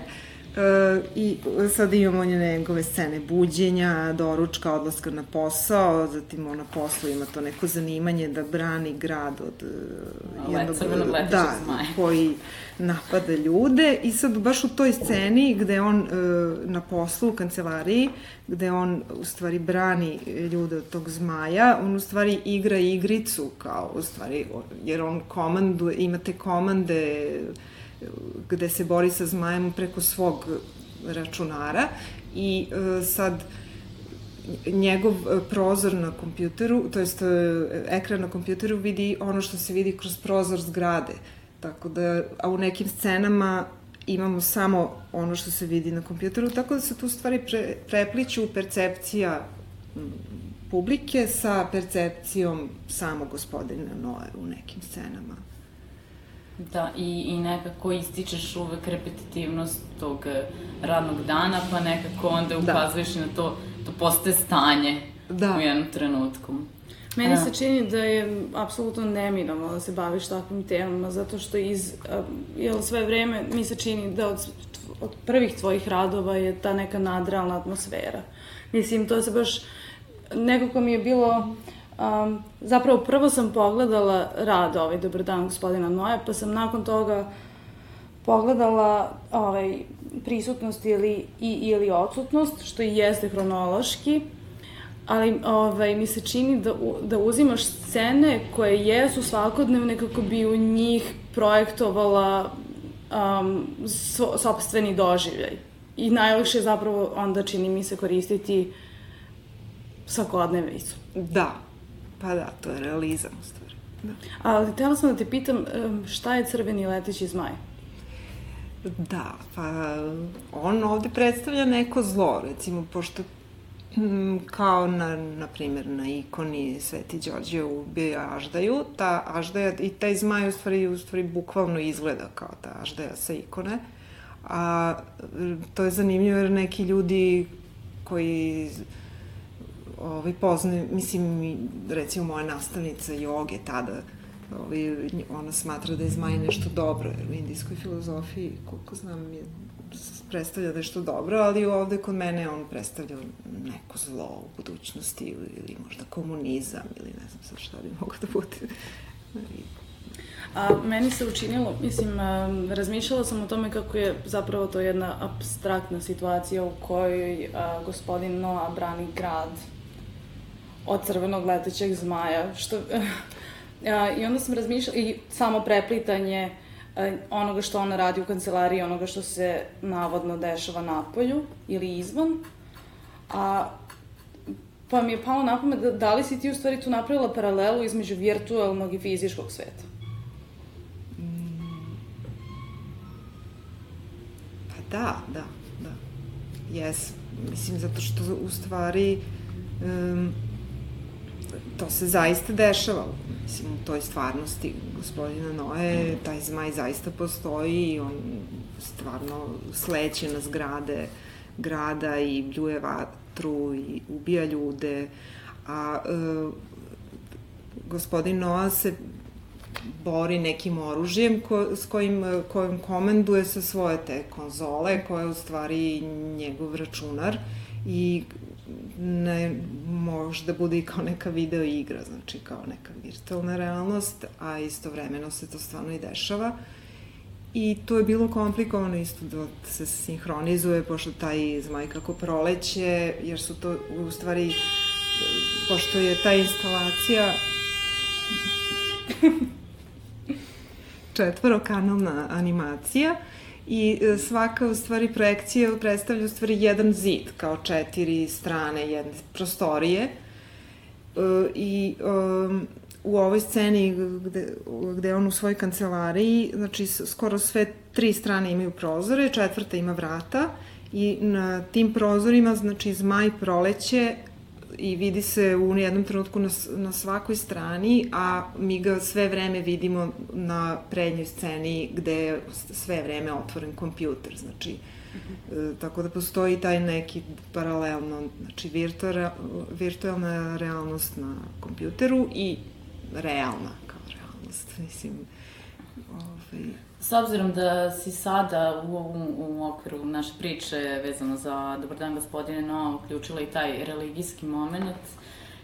E, I sad imamo njegove scene buđenja, doručka, odlaska na posao, zatim on na poslu ima to neko zanimanje da brani grad od uh, jednog... Da, zmaja. koji napada ljude i sad baš u toj sceni gde on uh, na poslu u kancelariji, gde on u stvari brani ljude od tog zmaja, on u stvari igra igricu kao u stvari, jer on komanduje, imate komande gde se bori sa zmajem preko svog računara i e, sad njegov e, prozor na kompjuteru, to jest ekran na kompjuteru vidi ono što se vidi kroz prozor zgrade. Tako da, a u nekim scenama imamo samo ono što se vidi na kompjuteru, tako da se tu stvari pre, prepliću percepcija publike sa percepcijom samog gospodina Noe u nekim scenama. Da, i, i nekako ističeš uvek repetitivnost tog eh, radnog dana, pa nekako onda da. ukazuješ da. na to, to postaje stanje da. u jednom trenutku. Meni se čini da je apsolutno neminovno da se baviš takvim temama, zato što iz, jel, sve vreme mi se čini da od, od prvih tvojih radova je ta neka nadrealna atmosfera. Mislim, to se baš, nekako mi je bilo Um, zapravo prvo sam pogledala rad ovaj Dobar dan gospodina Noja, pa sam nakon toga pogledala ovaj, prisutnost ili, i, ili odsutnost, što i jeste hronološki, ali ovaj, mi se čini da, da uzimaš scene koje jesu svakodnevne kako bi u njih projektovala um, so, sobstveni doživljaj. I najlakše je zapravo onda čini mi se koristiti svakodnevicu. Da, Pa da, to je realizam u stvari. Da. Ali htjela sam da te pitam šta je crveni leteći zmaj? Da, pa on ovde predstavlja neko zlo, recimo, pošto kao na, na primjer na ikoni Sveti Đorđe ubija Aždaju, ta Aždaja i taj zmaj u stvari, u stvari bukvalno izgleda kao ta Aždaja sa ikone. A to je zanimljivo jer neki ljudi koji ovaj, poznaju, mislim, recimo moja nastavnica joge tada, ovaj, ona smatra da je zmaj nešto dobro, jer u indijskoj filozofiji, koliko znam, je predstavlja nešto dobro, ali ovde kod mene on predstavlja neko zlo u budućnosti ili, ili možda komunizam ili ne znam sad šta bi mogo da bude. A meni se učinilo, mislim, razmišljala sam o tome kako je zapravo to jedna abstraktna situacija u kojoj a, gospodin Noa brani grad od crvenog letećeg zmaja, što... I onda sam razmišljala, i samo preplitanje e, onoga što ona radi u kancelariji, onoga što se navodno dešava napolju ili izvan. A, pa mi je palo na pamet da, da li si ti u stvari tu napravila paralelu između virtualnog i fizičkog sveta? Pa da, da, da. Jes. Mislim, zato što u stvari um, to se zaista dešava, mislim, u toj stvarnosti gospodina Noe, taj zmaj zaista postoji i on stvarno sleće na zgrade grada i bljuje vatru i ubija ljude, a e, gospodin Noa se bori nekim oružjem ko, s kojim, kojim komanduje sa svoje te konzole, koja je u stvari njegov računar i ne, može da bude i kao neka video igra, znači kao neka virtualna realnost, a istovremeno se to stvarno i dešava. I to je bilo komplikovano isto da se sinhronizuje, pošto taj zmaj kako proleće, jer su to u stvari, pošto je ta instalacija četvorokanalna animacija i e, svaka u stvari projekcija predstavlja u stvari jedan zid kao četiri strane jedne prostorije. E, i u ovoj sceni gde, gde on u svojoj kancelariji, znači skoro sve tri strane imaju prozore, četvrta ima vrata i na tim prozorima, znači zmaj proleće i vidi se u jednom trenutku na, na svakoj strani, a mi ga sve vreme vidimo na prednjoj sceni gde je sve vreme otvoren kompjuter, znači -hmm. e, tako da postoji taj neki paralelno, znači virtual, virtualna realnost na kompjuteru i realna kao realnost, mislim, ovaj, S obzirom da si sada u, u, u okviru naše priče vezano za Dobar dan gospodine No uključila i taj religijski moment,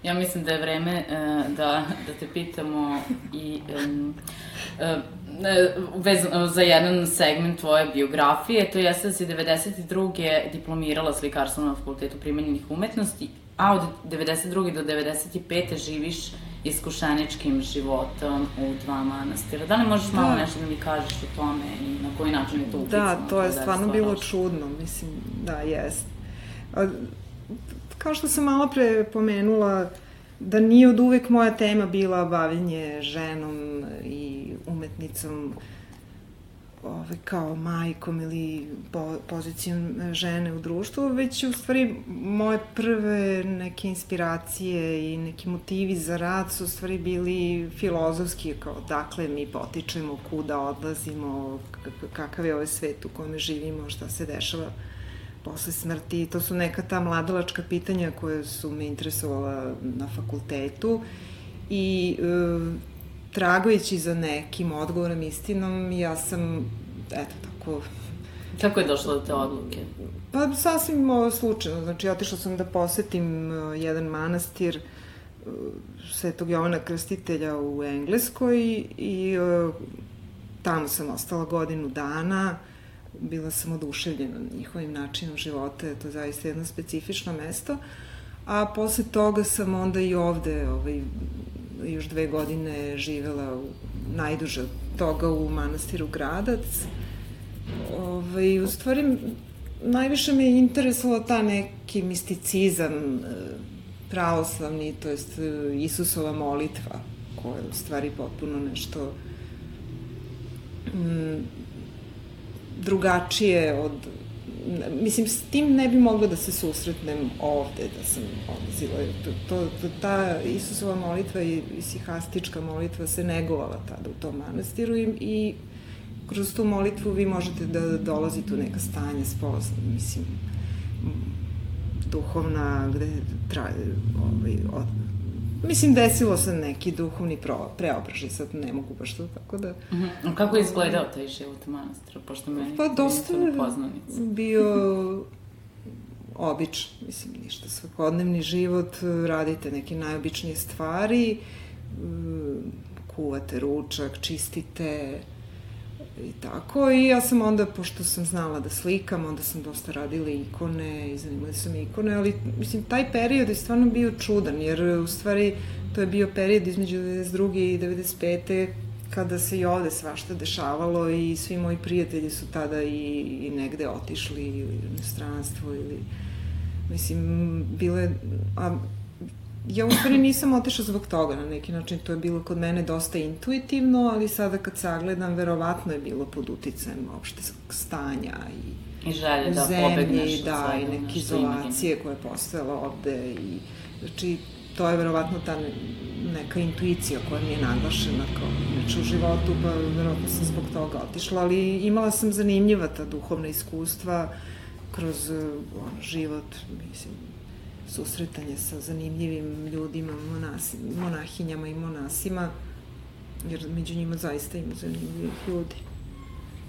ja mislim da je vreme e, da, da te pitamo i e, e, vezano za jedan segment tvoje biografije, to jeste da si 92. diplomirala slikarstvo na fakultetu primenjenih umetnosti, a od 92. do 95. živiš iskušeničkim životom u dva manastira. Da li možeš malo da. nešto da mi kažeš o tome i na koji način je to upisano? Da, to je stvarno da bilo čudno, mislim, da, jest. Kao što sam malo pre pomenula, da nije od uvek moja tema bila bavljenje ženom i umetnicom, ove, kao majkom ili po, pozicijom žene u društvu, već u stvari moje prve neke inspiracije i neki motivi za rad su u stvari bili filozofski, kao dakle mi potičemo, kuda odlazimo, kakav je ovaj svet u kojem živimo, šta se dešava posle smrti. To su neka ta mladalačka pitanja koje su me interesovala na fakultetu i e, tragujući za nekim odgovorom istinom, ja sam, eto, tako... Kako je došlo do te odluke? Pa, sasvim slučajno. Znači, otišla sam da posetim uh, jedan manastir uh, Svetog Jovana Krstitelja u Engleskoj i uh, tamo sam ostala godinu dana. Bila sam oduševljena njihovim načinom života, to je zaista jedno specifično mesto. A posle toga sam onda i ovde ovaj, još dve godine živela u, najduže toga u manastiru Gradac. Ove, ovaj, u stvari, najviše me interesovalo ta neki misticizam e, pravoslavni, to jest e, Isusova molitva, koja je u stvari potpuno nešto mm, drugačije od mislim, s tim ne bi mogla da se susretnem ovde, da sam odlazila. To, to, to, ta Isusova molitva i sihastička molitva se negovala tada u tom manastiru i, i kroz tu molitvu vi možete da dolazite u neka stanja spozna, mislim, duhovna, gde traje, ovaj, od, Mislim, desilo se neki duhovni preobražaj, sad ne mogu baš to tako da... Uh mhm. -huh. Kako je izgledao taj život u manastiru, pošto meni pa, dosta je bio običan, mislim, ništa, svakodnevni život, radite neke najobičnije stvari, kuvate ručak, čistite, i tako. I ja sam onda, pošto sam znala da slikam, onda sam dosta radila ikone i zanimali su me ikone, ali mislim, taj period je stvarno bio čudan, jer u stvari to je bio period između 92. i 95 kada se i ovde svašta dešavalo i svi moji prijatelji su tada i, i negde otišli ili u stranstvo ili mislim, bile, a ja u stvari nisam otišla zbog toga na neki način, to je bilo kod mene dosta intuitivno, ali sada kad sagledam, verovatno je bilo pod uticajem opšte stanja i I želje da pobegneš da, i neke izolacije koje je postojala ovde i znači to je verovatno ta neka intuicija koja mi je naglašena kao inače u životu, pa verovatno sam zbog toga otišla, ali imala sam zanimljiva ta duhovna iskustva kroz on, život, mislim, susretanje sa zanimljivim ljudima, monasi, monahinjama i monasima, jer među njima zaista ima zanimljivih ljudi.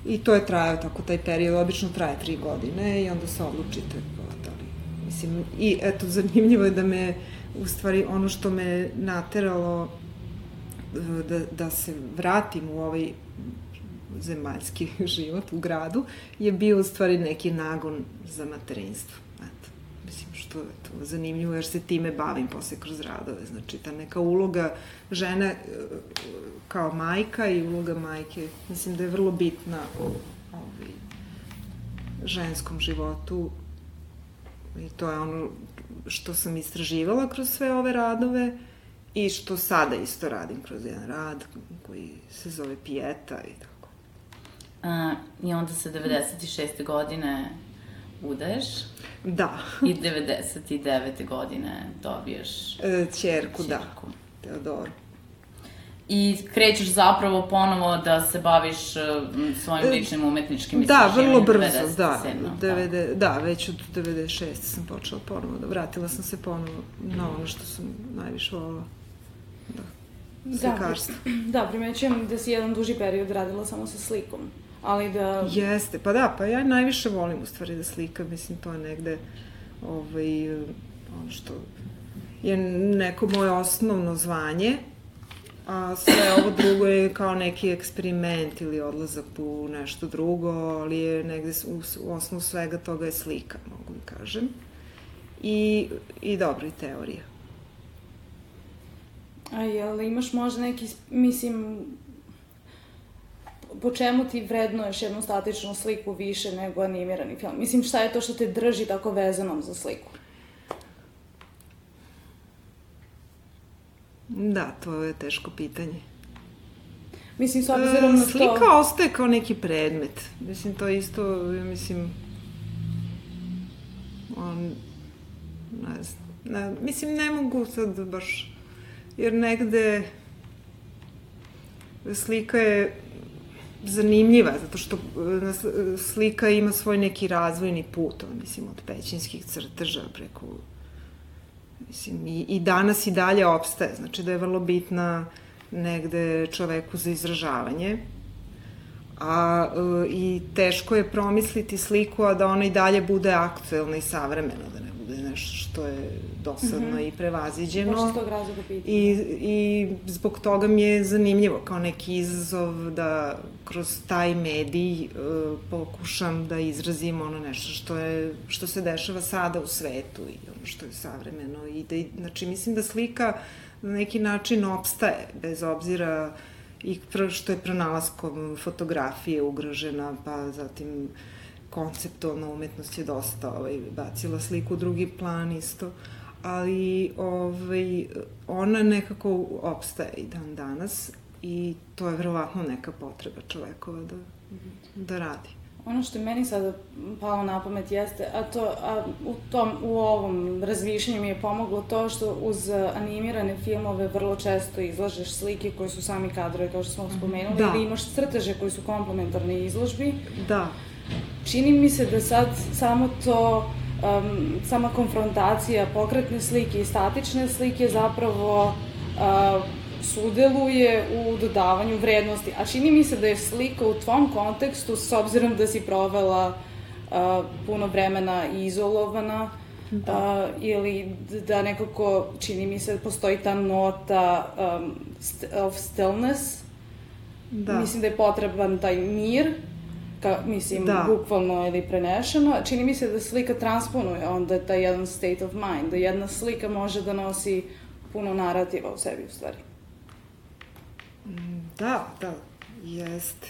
I to je trajao tako taj period, obično traje tri godine i onda se odlučite pa da li, mislim, i eto, zanimljivo je da me, u stvari, ono što me nateralo da, da se vratim u ovaj zemaljski život u gradu, je bio u stvari neki nagon za materinstvo. Što je to zanimljivo, jer se time bavim posle kroz radove. Znači, ta neka uloga žene e, kao majka i uloga majke, mislim da je vrlo bitna u ovaj, ženskom životu i to je ono što sam istraživala kroz sve ove radove i što sada isto radim kroz jedan rad koji se zove Pijeta i tako. A, I onda se 96. godine udaješ. Da. I 99. godine dobiješ... E, čerku, da. Teodoru. I krećeš zapravo ponovo da se baviš e, svojim ličnim umetničkim Da, vrlo brzo, da. 90, da, već od 96. sam počela ponovo da vratila sam se ponovo na ono što sam najviše volila. Da. Slikarstvo. Da, da, primećujem da si jedan duži period radila samo sa slikom ali da... Jeste, pa da, pa ja najviše volim u stvari da slikam, mislim, to je negde ovaj, ono što je neko moje osnovno zvanje, a sve ovo drugo je kao neki eksperiment ili odlazak u nešto drugo, ali je negde u, u osnovu svega toga je slika, mogu da kažem. I, i dobro, i teorija. A jel imaš možda neki, mislim, po čemu ti vrednuješ jednu statičnu sliku više nego animirani film? Mislim, šta je to što te drži tako vezanom za sliku? Da, to je teško pitanje. Mislim, s obzirom na to... Slika ostaje kao neki predmet. Mislim, to isto, ja mislim, on, ne znam, ne, mislim, ne mogu sad baš, jer negde slika je zanimljiva, zato što e, slika ima svoj neki razvojni put, mislim, od pećinskih crteža preko mislim, i, i danas i dalje opstaje, znači da je vrlo bitna negde čoveku za izražavanje, a e, i teško je promisliti sliku, a da ona i dalje bude aktuelna i savremena, da ne bude nešto što je dosadno mm -hmm. i prevaziđeno. Baš tog razloga I, I zbog toga mi je zanimljivo kao neki izazov da kroz taj medij uh, pokušam da izrazim ono nešto što, je, što se dešava sada u svetu i ono što je savremeno. I da, znači, mislim da slika na neki način opstaje, bez obzira i što je pronalaskom fotografije ugrožena, pa zatim konceptualna umetnost je dosta ovaj, bacila sliku u drugi plan isto, ali ovaj, ona nekako opstaje i dan danas i to je verovatno neka potreba čovekova da, da radi. Ono što je meni sada palo na pamet jeste, a to a u, tom, u ovom razmišljanju mi je pomoglo to što uz animirane filmove vrlo često izlažeš slike koje su sami kadrove, kao što smo mhm. spomenuli, da. ili imaš crteže koji su komplementarne izložbi. Da. Čini mi se da sad samo to, um, sama konfrontacija pokretne slike i statične slike zapravo uh, sudeluje u dodavanju vrednosti. A čini mi se da je slika u tvom kontekstu, s obzirom da si provela uh, puno vremena izolovana, da. Uh, ili da nekako, čini mi se, postoji ta nota um, st of stillness. Da. Mislim da je potreban taj mir, ka, mislim, da. bukvalno ili prenešeno. Čini mi se da slika transponuje onda taj jedan state of mind, da jedna slika može da nosi puno narativa u sebi, u stvari. Da, da, jeste.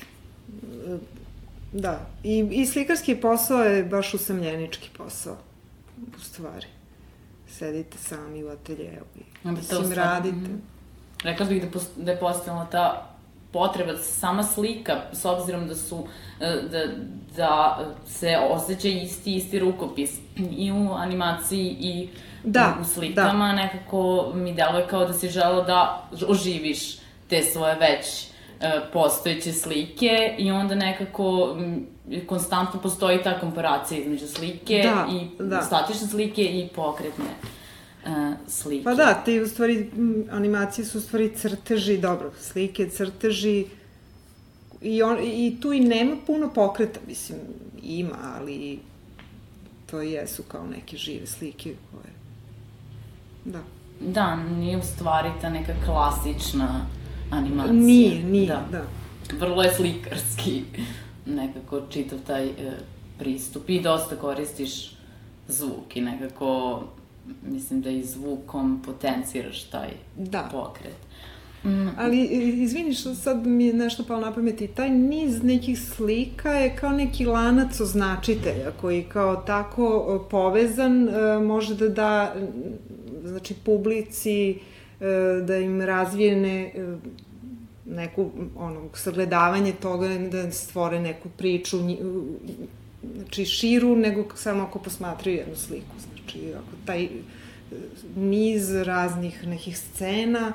Da, i, i slikarski posao je baš usamljenički posao, u stvari. Sedite sami u ateljevu i mislim, radite. Mm. Rekla bih da, da je postavila ta potreba da se sama slika, s obzirom da su, e, da, da se osjeća isti, isti rukopis i u animaciji i da, u slikama, da. nekako mi deluje kao da si želo da oživiš te svoje već e, postojeće slike i onda nekako konstantno postoji ta komparacija između slike da, i da. statične slike i pokretne slike. Pa da, te u stvari animacije su u stvari crteži, dobro, slike, crteži i, on, i tu i nema puno pokreta, mislim, ima, ali to jesu kao neke žive slike koje... Da. Da, nije u stvari ta neka klasična animacija. Nije, nije, da. da. Vrlo je slikarski nekako čitav taj e, pristup i dosta koristiš zvuk i nekako mislim da i zvukom potenciraš taj da. pokret. Mm. Ali, izvini što sad mi je nešto palo na pamet i taj niz nekih slika je kao neki lanac označitelja koji kao tako povezan e, može da da znači publici e, da im razvijene e, neku ono, sagledavanje toga da stvore neku priču znači širu nego samo ako posmatraju jednu sliku znači ako taj niz raznih nekih scena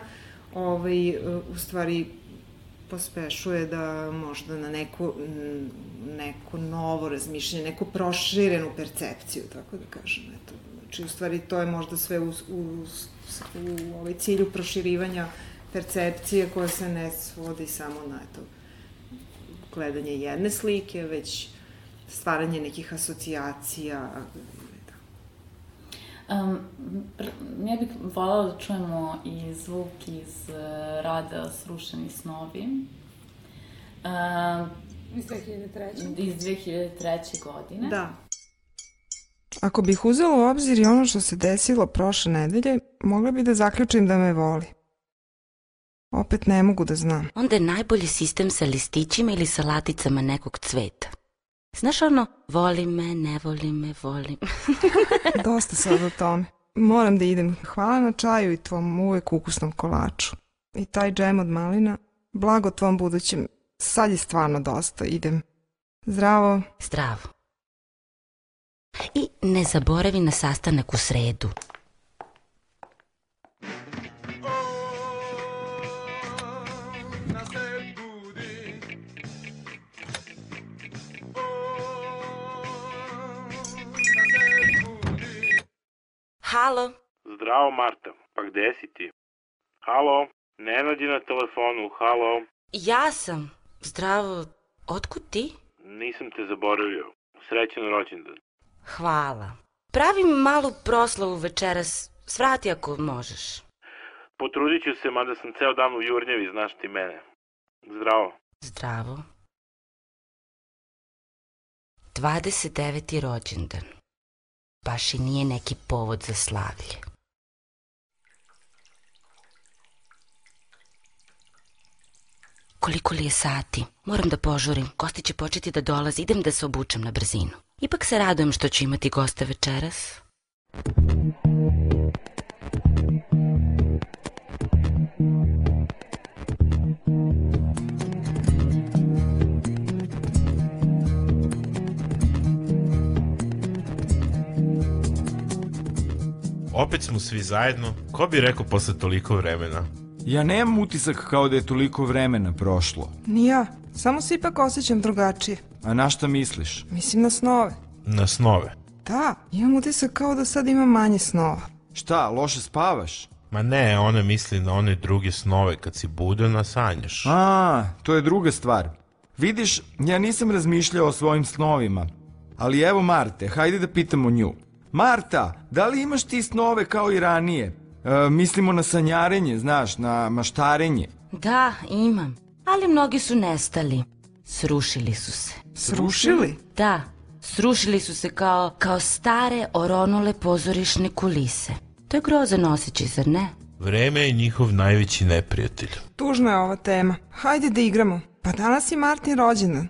ovaj, u stvari pospešuje da možda na neko, neko novo razmišljanje, neku proširenu percepciju, tako da kažem. Eto. Znači, u stvari, to je možda sve u, u, u ovaj cilju proširivanja percepcije koja se ne svodi samo na eto, gledanje jedne slike, već stvaranje nekih asocijacija, Um, ja bih voljela da čujemo i zvuk iz uh, rada Srušeni snovi. Uh, iz 2003. Iz 2003. godine. Da. Ako bih uzela u obzir i ono što se desilo prošle nedelje, mogla bi da zaključim da me voli. Opet ne mogu da znam. Onda je najbolji sistem sa listićima ili sa laticama nekog cveta. Znaš ono, voli me, ne voli me, volim. Dosta sad o tome. Moram da idem. Hvala na čaju i tvom uvek ukusnom kolaču. I taj džem od malina. Blago tvom budućem. Sad je stvarno dosta. Idem. Zdravo. Zdravo. I ne zaboravi na sastanak u sredu. Halo? Zdravo, Marta. Pa gde si ti? Halo? Nenad je na telefonu, halo? Ja sam. Zdravo. Otkud ti? Nisam te zaboravio. Srećan rođendan. Hvala. Pravim malu proslavu večeras. Svrati ako možeš. Potrudit ću se, mada sam ceo dan u Jurnjevi, znaš ti mene. Zdravo. Zdravo. 29. rođendan baš i nije neki povod za slavlje. Koliko li je sati? Moram da požurim. Gosti će početi da dolaze. Idem da se obučem na brzinu. Ipak se radujem što ću imati goste večeras. Opet smo svi zajedno. Ko bi rekao posle toliko vremena? Ja nemam utisak kao da je toliko vremena prošlo. Ni ja. Samo se ipak osjećam drugačije. A na šta misliš? Mislim na snove. Na snove? Da, imam utisak kao da sad imam manje snova. Šta, loše spavaš? Ma ne, ona misli na one druge snove kad si na sanjaš. A, to je druga stvar. Vidiš, ja nisam razmišljao o svojim snovima. Ali evo Marte, hajde da pitamo nju. Marta, da li imaš ti snove kao i ranije? E, mislimo na sanjarenje, znaš, na maštarenje. Da, imam. Ali mnogi su nestali. Srušili su se. Srušili? Da, srušili su se kao, kao stare oronule pozorišne kulise. To je grozan osjećaj, zar ne? Vreme je njihov najveći neprijatelj. Tužna je ova tema. Hajde da igramo. Pa danas je Martin rođendan.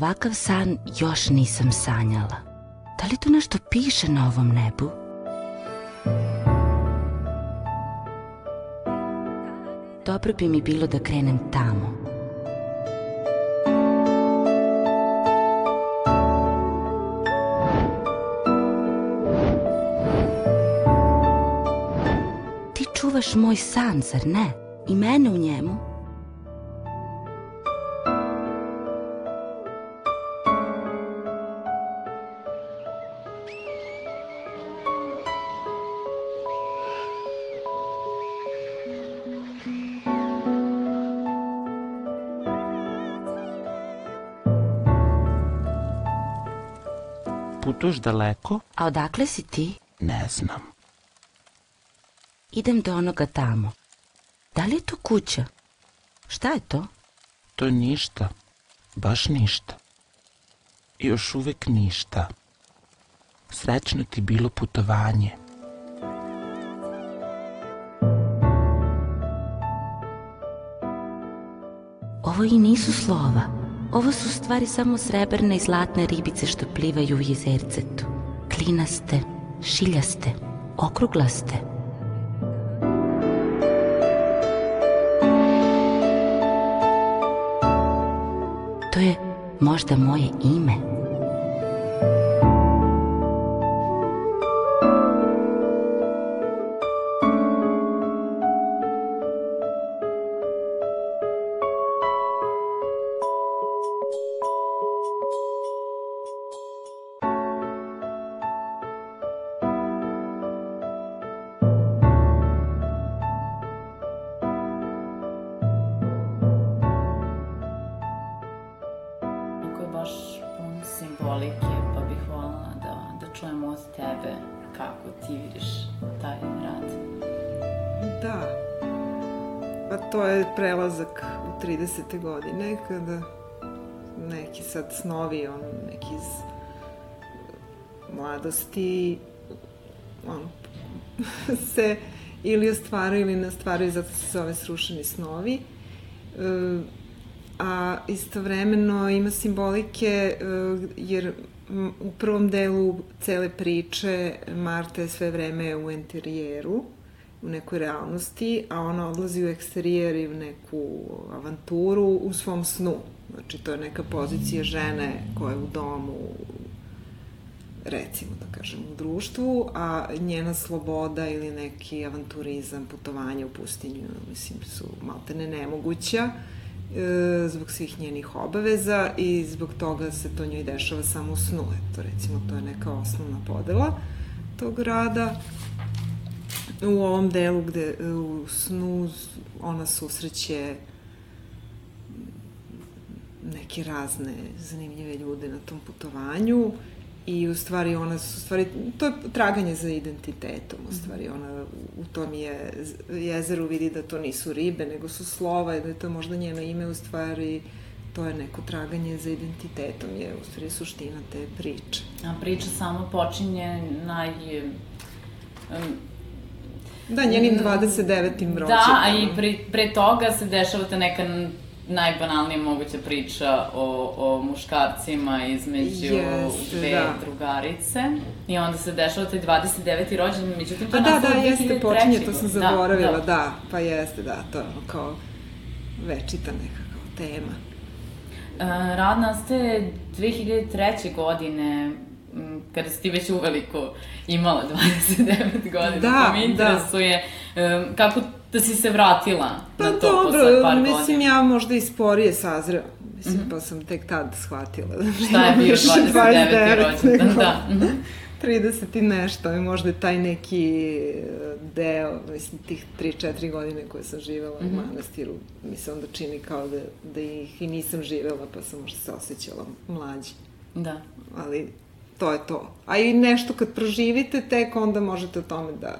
Ovakav san još nisam sanjala. Da li tu nešto piše na ovom nebu? Dobro bi mi bilo da krenem tamo. Ti čuvaš moj san, zar ne? I mene u njemu? Putuješ daleko? A odakle si ti? Ne znam. Idem do onoga tamo. Da li je to kuća? Šta je to? To je ništa. Baš ništa. I još uvek ništa. Srećno ti bilo putovanje. Ovo i nisu slova. Ovo su stvari samo srebrne i zlatne ribice što plivaju u jezercetu. Klinaste, šiljaste, okruglaste. To je možda moje ime. Da. Pa to je prelazak u 30. godine, kada neki sad snovi, on, neki iz mladosti, on, se ili ostvaraju ili ne ostvaraju, zato se zove srušeni snovi. E, a istovremeno ima simbolike e, jer u prvom delu cele priče Marta je sve vreme u interijeru, u nekoj realnosti, a ona odlazi u eksterijer i u neku avanturu u svom snu. Znači, to je neka pozicija žene koja je u domu, recimo da kažem, u društvu, a njena sloboda ili neki avanturizam, putovanje u pustinju, mislim, su maltene nemoguća e, zbog svih njenih obaveza i zbog toga se to njoj dešava samo u snu. Eto, recimo, to je neka osnovna podela tog rada. U ovom delu gde u snu ona susreće neke razne zanimljive ljude na tom putovanju i u stvari ona su, u stvari, to je traganje za identitetom, u stvari ona u tom je, jezeru vidi da to nisu ribe, nego su slova i da je to možda njeno ime, u stvari to je neko traganje za identitetom, je u stvari suština te priče. A priča samo počinje naj... Um, Da, njenim 29. rođendanom. Da, a i pre, pre toga se dešava ta neka najbanalnija moguća priča o, o muškarcima između Jeste, dve da. drugarice. I onda se dešava taj 29. rođendan, međutim to Pa da, da, jeste, 2003. počinje, to sam zaboravila, da, da. da. pa jeste, da, to je kao večita neka kao tema. E, Rad nastaje 2003. godine, kada si ti već uveliko imala 29 godina, Da, pa da. interesuje e, kako da si se vratila Pa na to dobro, posle par mislim godina. ja možda i sporije sazreo. Mislim, mm -hmm. pa sam tek tad shvatila da Šta je bio više 29. rođendan? Da. mhm. 30 i nešto, i možda taj neki e, deo, mislim, tih 3-4 godine koje sam živela Mhm. u manastiru, mi se onda čini kao da, da ih i nisam živela, pa sam možda se osjećala mlađi. Da. ali to je to. A i nešto kad proživite, tek onda možete o tome da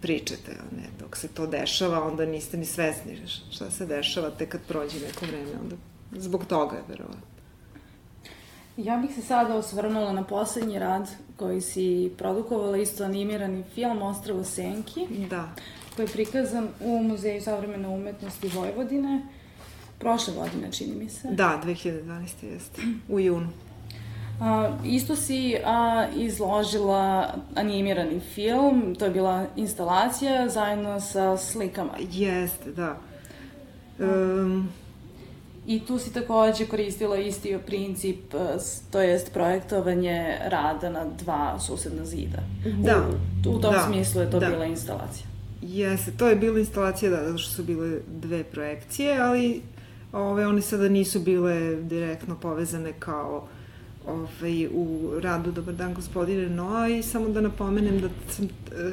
pričate, a ne, dok se to dešava, onda niste ni svesni šta se dešava, tek kad prođe neko vreme, onda zbog toga je verovatno. Ja bih se sada osvrnula na poslednji rad koji si produkovala, isto animirani film Ostravo Senki, Da. koji je prikazan u Muzeju savremene umetnosti Vojvodine. prošle godine, čini mi se. Da, 2012. jeste, u junu. A, isto si a, izložila animirani film, to je bila instalacija zajedno sa slikama. Jeste, da. Um, I tu si takođe koristila isti princip, to jest projektovanje rada na dva susedna zida. Da. U, u tom da, smislu je to da. bila instalacija. Jeste, to je bila instalacija, da, zato što su bile dve projekcije, ali ove, one sada nisu bile direktno povezane kao ovaj, u radu Dobar dan gospodine Noa i samo da napomenem da sam e,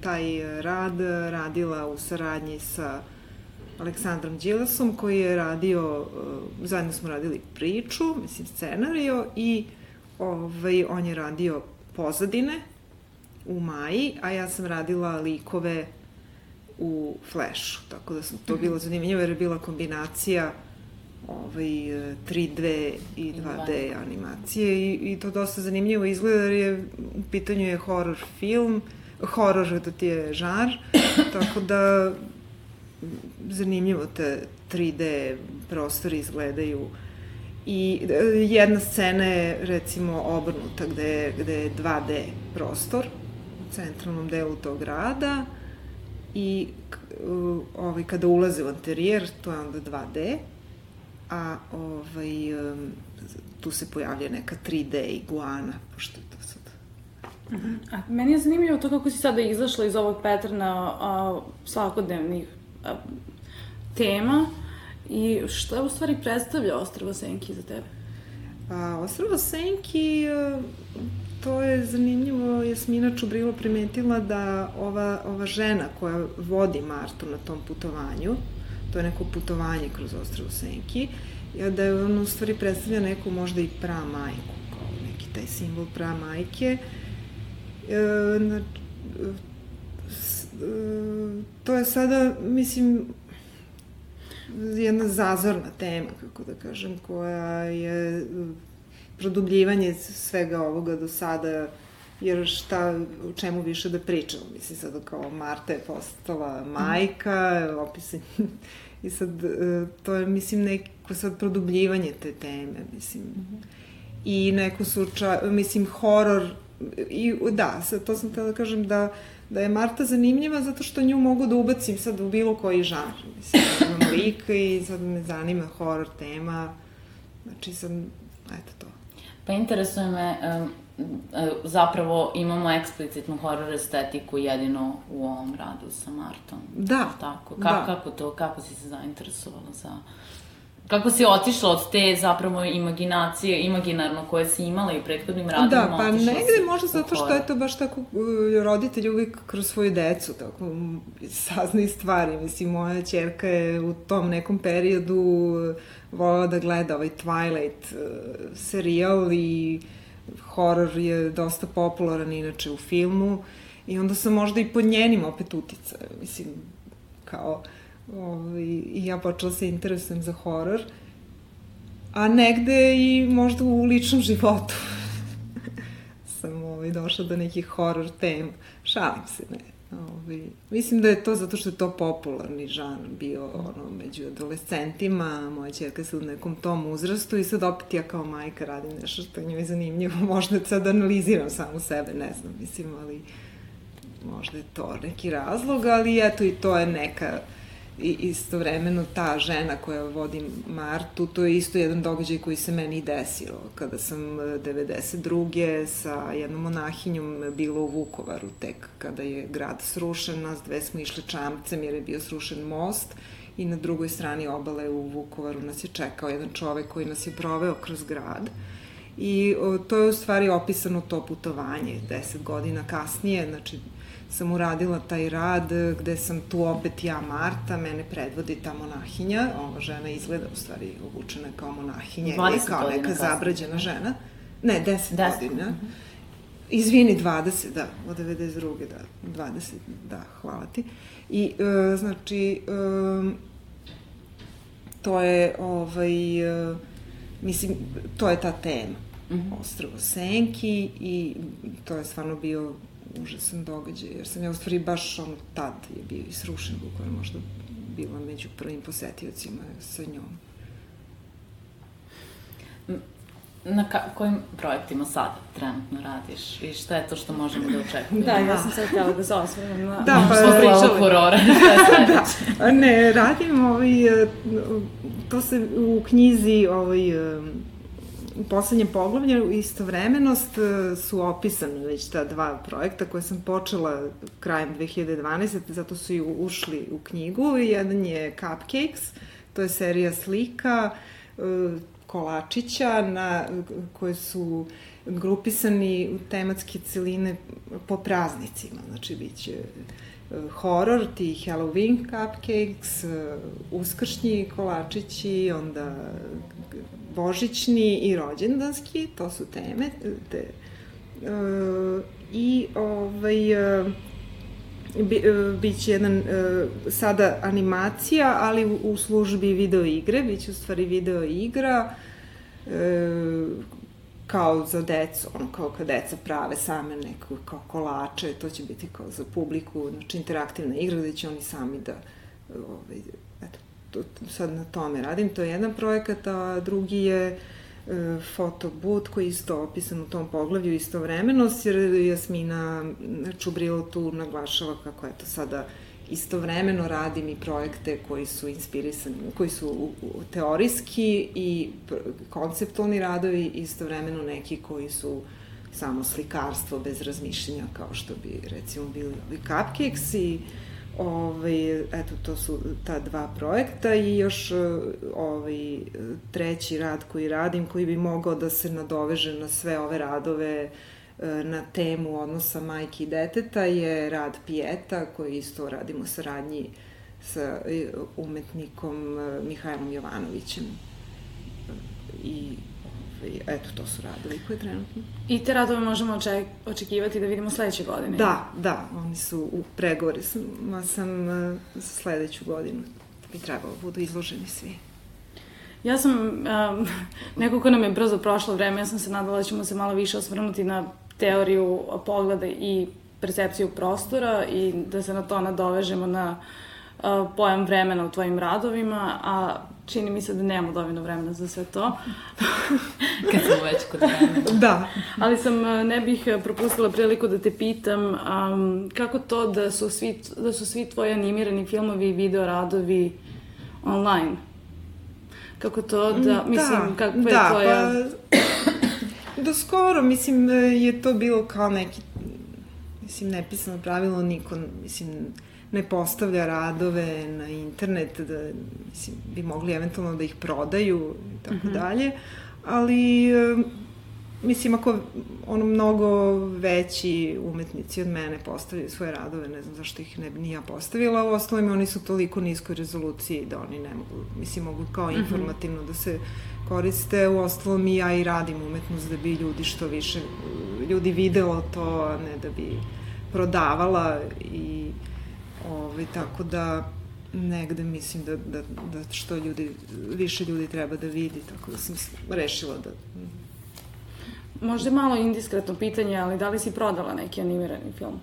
taj rad radila u saradnji sa Aleksandrom Đilasom koji je radio, e, zajedno smo radili priču, mislim scenario i ovaj, on je radio pozadine u Maji, a ja sam radila likove u Flashu, tako da sam to bilo zanimljivo jer je bila kombinacija ovaj, 3D i 2D animacije i, i to dosta zanimljivo izgleda jer je u pitanju je horror film, horror da ti je žar, tako da zanimljivo te 3D prostori izgledaju. I e, jedna scena je recimo obrnuta gde je, gde je 2D prostor u centralnom delu tog grada i ovaj, kada ulaze u interijer to je onda 2D a ovaj, tu se pojavlja neka 3D iguana, pošto je to sad... -huh. A meni je zanimljivo to kako si sada izašla iz ovog paterna a, svakodnevnih a, tema i je u stvari predstavlja Ostrava Senki za tebe? A, Ostrava Senki, to je zanimljivo, Jasmina Čubrilo primetila da ova, ova žena koja vodi Martu na tom putovanju, to je neko putovanje kroz Ostravo Senki, da je on u stvari predstavlja neku možda i pra majku, kao neki taj simbol pra majke. E, na, s, e, to je sada, mislim, jedna zazorna tema, kako da kažem, koja je produbljivanje svega ovoga do sada, jer šta, o čemu više da pričamo, mislim sad kao Marta je postala majka, opisan i sad to je, mislim, neko sad produbljivanje te teme, mislim, mm -hmm. i neko slučaj, mislim, horor, i da, sad to sam htela da kažem da, da je Marta zanimljiva zato što nju mogu da ubacim sad u bilo koji žanr, mislim, imam lik i sad me zanima horor tema, znači sad, eto to. Pa interesuje me, um, zapravo imamo eksplicitnu horror estetiku jedino u ovom radu sa Martom. Da. Tako. Ka da. Kako to, kako si se zainteresovala za... Kako si otišla od te zapravo imaginacije, imaginarno koje si imala i prethodnim radima? Da, pa negde možda zato što je to baš tako, roditelj uvijek kroz svoju decu tako saznaju stvari. Mislim, moja čerka je u tom nekom periodu volala da gleda ovaj Twilight serijal i horor je dosta popularan inače u filmu i onda sam možda i pod njenim opet utica, mislim, kao ovaj, i ja počela se interesujem za horor, a negde i možda u ličnom životu sam ovaj, došla do nekih horor tema. Šalim se, ne. Ovaj, mislim da je to zato što je to popularni žan bio ono, među adolescentima, moja čerka se u nekom tom uzrastu i sad opet ja kao majka radim nešto što je njoj zanimljivo, možda sad analiziram samu sebe, ne znam, mislim, ali možda je to neki razlog, ali eto i to je neka i istovremeno ta žena koja vodi Martu, to je isto jedan događaj koji se meni desio. Kada sam 92. sa jednom monahinjom bila u Vukovaru, tek kada je grad srušen, nas dve smo išle čamcem jer je bio srušen most i na drugoj strani obale u Vukovaru nas je čekao jedan čovek koji nas je proveo kroz grad. I to je u stvari opisano to putovanje, deset godina kasnije, znači sam uradila taj rad gde sam tu opet ja Marta, mene predvodi ta monahinja, ova žena izgleda u stvari obučena kao monahinja ili kao neka zabrađena žena. Ne, 10, 10. godina. Mm -hmm. Izvini, 20, da, od 92. da, 20, da, hvala ti. I, e, znači, e, to je, ovaj, e, mislim, to je ta tema. Mm -hmm. Ostrovo Senki i to je stvarno bio užasan događaj, jer sam ja u stvari baš ono tad je bio i srušen Vukovar, možda bila među prvim posetiocima sa njom. Na ka kojim projektima sada trenutno radiš i šta je to što možemo da očekujemo? Da, ja sam sad htjela da se osvrnem na... Da, pa smo pričali. Horora, da, ne, radim ovaj, to se u knjizi ovaj, u poslednjem poglavlju istovremenost su opisane već ta dva projekta koje sam počela krajem 2012. zato su i ušli u knjigu. Jedan je Cupcakes, to je serija slika kolačića na, koje su grupisani u tematske celine po praznicima. Znači, bit će e, horor, ti Halloween cupcakes, e, uskršnji kolačići, onda božićni i rođendanski, to su teme. Te, uh, I ovaj, uh, bi, biće jedan sada animacija, ali u, u službi video igre, biće u stvari video igra kao za decu, ono kao kad deca prave same neko kao kolače, to će biti kao za publiku, znači interaktivna igra gde će oni sami da ovaj, sad na tome radim, to je jedan projekat, a drugi je uh, fotobut koji je isto opisan u tom poglavlju istovremeno, jer Jasmina Čubrilo tu naglašava kako eto sada istovremeno radim i projekte koji su inspirisani, koji su teorijski i konceptualni radovi, istovremeno neki koji su samo slikarstvo bez razmišljenja, kao što bi recimo bili ovi cupcakes i uh, Ovaj, eto, to su ta dva projekta i još ovaj, treći rad koji radim, koji bi mogao da se nadoveže na sve ove radove e, na temu odnosa majke i deteta je rad Pijeta, koji isto radimo saradnji sa e, umetnikom e, Mihajlom Jovanovićem. I I eto, to su radovi koje trenutno. I te radove možemo očekivati da vidimo sledeće godine? Da, da, oni su u pregovori sam, sam uh, za sledeću godinu. Bi trebalo da budu izloženi svi. Ja sam, um, neko ko nam je brzo prošlo vreme, ja sam se nadala da ćemo se malo više osvrnuti na teoriju pogleda i percepciju prostora i da se na to nadovežemo na uh, pojam vremena u tvojim radovima, a čini mi se da nemamo dovoljno vremena za sve to. Kad smo već kod vremena. Da. Ali sam, ne bih propustila priliku da te pitam um, kako to da su, svi, da su svi tvoji animirani filmovi i video radovi online? Kako to da, da mislim, kako je da, tvoja... Pa, do skoro, mislim, je to bilo kao neki, mislim, nepisano pravilo, niko, mislim, ne postavlja radove na internet, da mislim, bi mogli eventualno da ih prodaju i tako -hmm. dalje, ali mislim ako ono mnogo veći umetnici od mene postavljaju svoje radove, ne znam zašto ih ne bi ni ja postavila, u ostalom oni su toliko niskoj rezoluciji da oni ne mogu, mislim mogu kao mhm. informativno da se koriste, u ostalom i ja i radim umetnost da bi ljudi što više, ljudi videlo to, ne da bi prodavala i Ovaj, tako da negde mislim da, da, da što ljudi, više ljudi treba da vidi, tako da sam rešila da... Možda malo indiskretno pitanje, ali da li si prodala neki animirani film?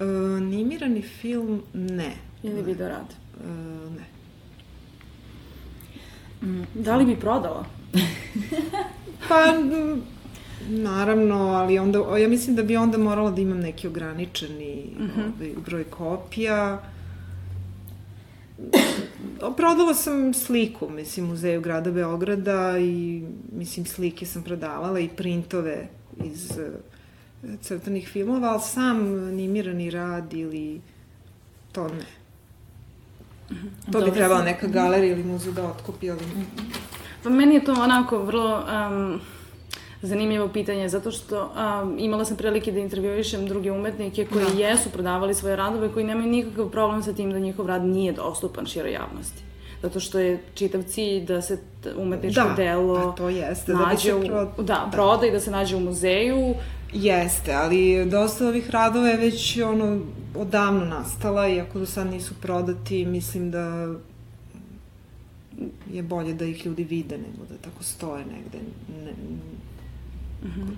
E, animirani film ne. Ili ne. video rad? E, ne. Mm, da li bi prodala? pa, Naravno, ali onda, ja mislim da bi onda morala da imam neki ograničeni uh mhm. -huh. ovaj, broj kopija. Prodala sam sliku, mislim, muzeju grada Beograda i, mislim, slike sam prodavala i printove iz uh, crtanih filmova, ali sam animirani rad ili to ne. Mhm. To bi trebala neka galerija ili muzej da otkupi, ali... Mhm. Pa meni je to onako vrlo... Um zanimljivo pitanje, zato što um, imala sam prilike da intervjuišem druge umetnike koji da. jesu prodavali svoje radove, koji nemaju nikakav problem sa tim da njihov rad nije dostupan široj javnosti. Zato što je čitav cilj da se umetničko da, delo to jeste, nađe da, bi se pro... u, da, da, proda i da se nađe u muzeju. Jeste, ali dosta ovih radova je već ono odavno nastala i ako do sad nisu prodati, mislim da je bolje da ih ljudi vide nego da tako stoje negde. Ne, Mm -hmm.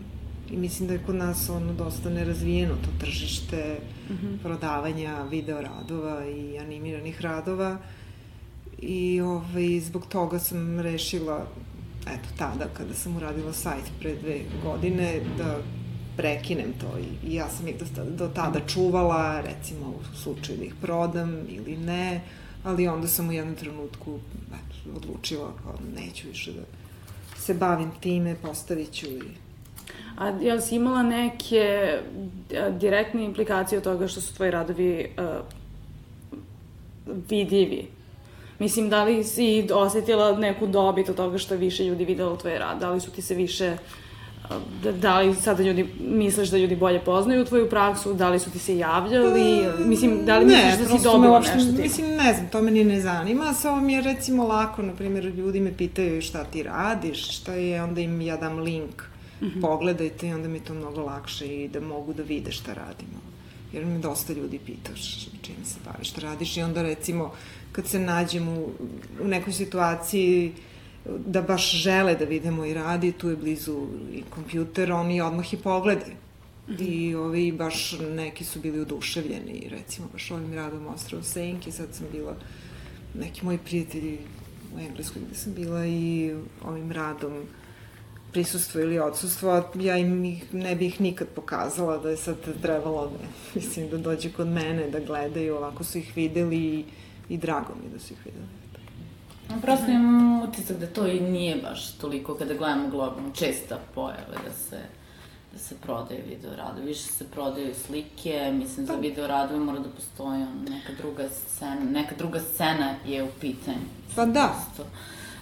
I mislim da je kod nas ono dosta nerazvijeno to tržište mm -hmm. prodavanja video radova i animiranih radova I ovaj, zbog toga sam rešila, eto tada kada sam uradila sajt pre dve godine, da prekinem to i, i ja sam ih do, do tada čuvala, recimo u slučaju da ih prodam ili ne, ali onda sam u jednom trenutku eto, odlučila kao neću više da se bavim time, postavit ću i A jel si imala neke direktne implikacije od toga što su tvoji radovi uh, vidljivi? Mislim, da li si osetila neku dobit od toga što više ljudi videlo tvoj rad? Da li su ti se više da, da li sada ljudi misliš da ljudi bolje poznaju tvoju praksu, da li su ti se javljali, mislim, da li ne, misliš da si dobila uopšte, nešto ti? Mislim, ne znam, to me ni ne zanima, samo mi je recimo lako, na primjer, ljudi me pitaju šta ti radiš, šta je, onda im ja dam link, mm -hmm. pogledajte i onda mi je to mnogo lakše i da mogu da vide šta radimo. Jer mi dosta ljudi pita čim se baviš, šta radiš i onda recimo kad se nađem u, u nekoj situaciji da baš žele da rad i tu je blizu i kompjuter, oni odmah i pogledaju. Mm -hmm. I ovi baš neki su bili oduševljeni, recimo baš ovim radom Ostrava Senke, sad sam bila neki moji prijatelji u Engleskoj gde sam bila i ovim radom prisustvo ili odsustvo, ja im ih, ne bih nikad pokazala da je sad trebalo da, mislim, da dođe kod mene, da gledaju, ovako su ih videli i, i drago mi da su ih videli. Prosto imam utisak da to i nije baš toliko kada gledamo globalno česta pojava da se da se prodaje video radovi. Više se prodaju slike, mislim za pa- video radove mora da postoji neka druga scena, neka druga scena je u pitanju. Pa da. Prosto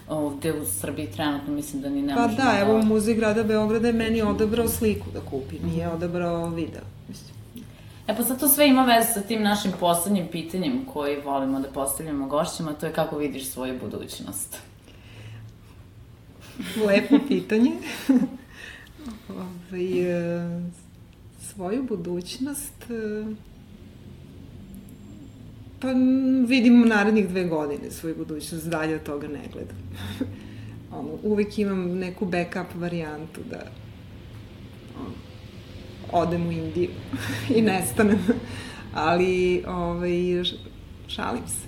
ovde u Srbiji trenutno mislim da ni ne pa možemo da... Pa da, evo Muzej grada Beograda je meni odabrao sliku da kupi, nije odabrao video. Mislim. E pa sad to sve ima veze sa tim našim poslednjim pitanjem koji volimo da postavljamo gošćima, to je kako vidiš svoju budućnost. Lepo pitanje. Ove, ovaj, svoju budućnost... E, pa vidim narednih dve godine svoju budućnost, dalje od toga ne gledam. ono, uvek imam neku backup varijantu da ono, odem u Indiju i nestanem. Ali, ovaj, šalim se.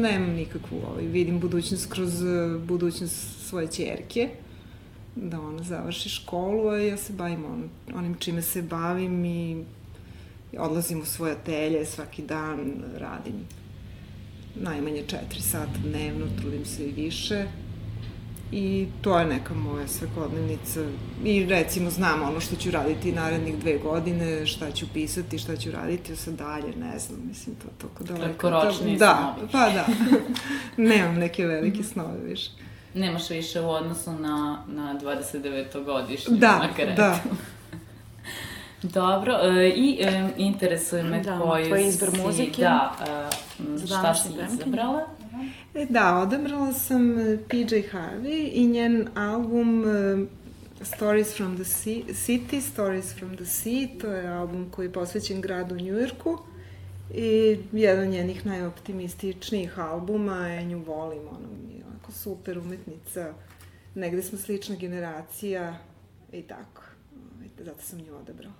Nemam nikakvu, ovaj, vidim budućnost kroz budućnost svoje čerke, da ona završi školu, a ja se bavim on, onim čime se bavim i odlazim u svoje atelje svaki dan, radim najmanje 4 sata dnevno, trudim se i više i to je neka moja svakodnevnica i recimo znam ono što ću raditi narednih dve godine, šta ću pisati, šta ću raditi, sad dalje, ne znam, mislim, to toliko daleko. Kratkoročni da, snovi. Pa da, Nemam neke velike snove više. Nemaš više u odnosu na, na 29. godišnju da, Margaretu. Da, Dobro, e, i e, interesuje me da, koju tvoj izbor muzike. Da, e, šta si izabrala? E, da, odabrala sam PJ Harvey i njen album Stories from the sea, City, Stories from the Sea, to je album koji je posvećen gradu Njujorku i jedan od njenih najoptimističnijih albuma, ja nju volim, ona mi je onako super umetnica, negde smo slična generacija i tako, zato sam nju odabrala.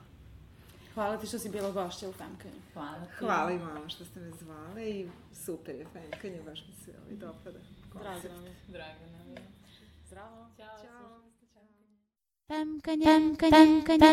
Hvala ti što si bila gošća u Femkanju. Hvala ti. Hvala i vama što ste me zvale i super je Femkanje, baš mi se ovaj dopada. Drago nam je. Drago nam je. Zdravo. Ćao. Ćao. Femkanje, femkanje,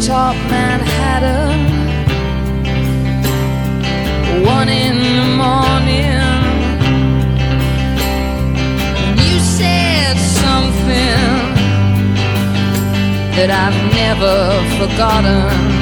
rooftop Manhattan. One in the morning. You said something that I've never forgotten.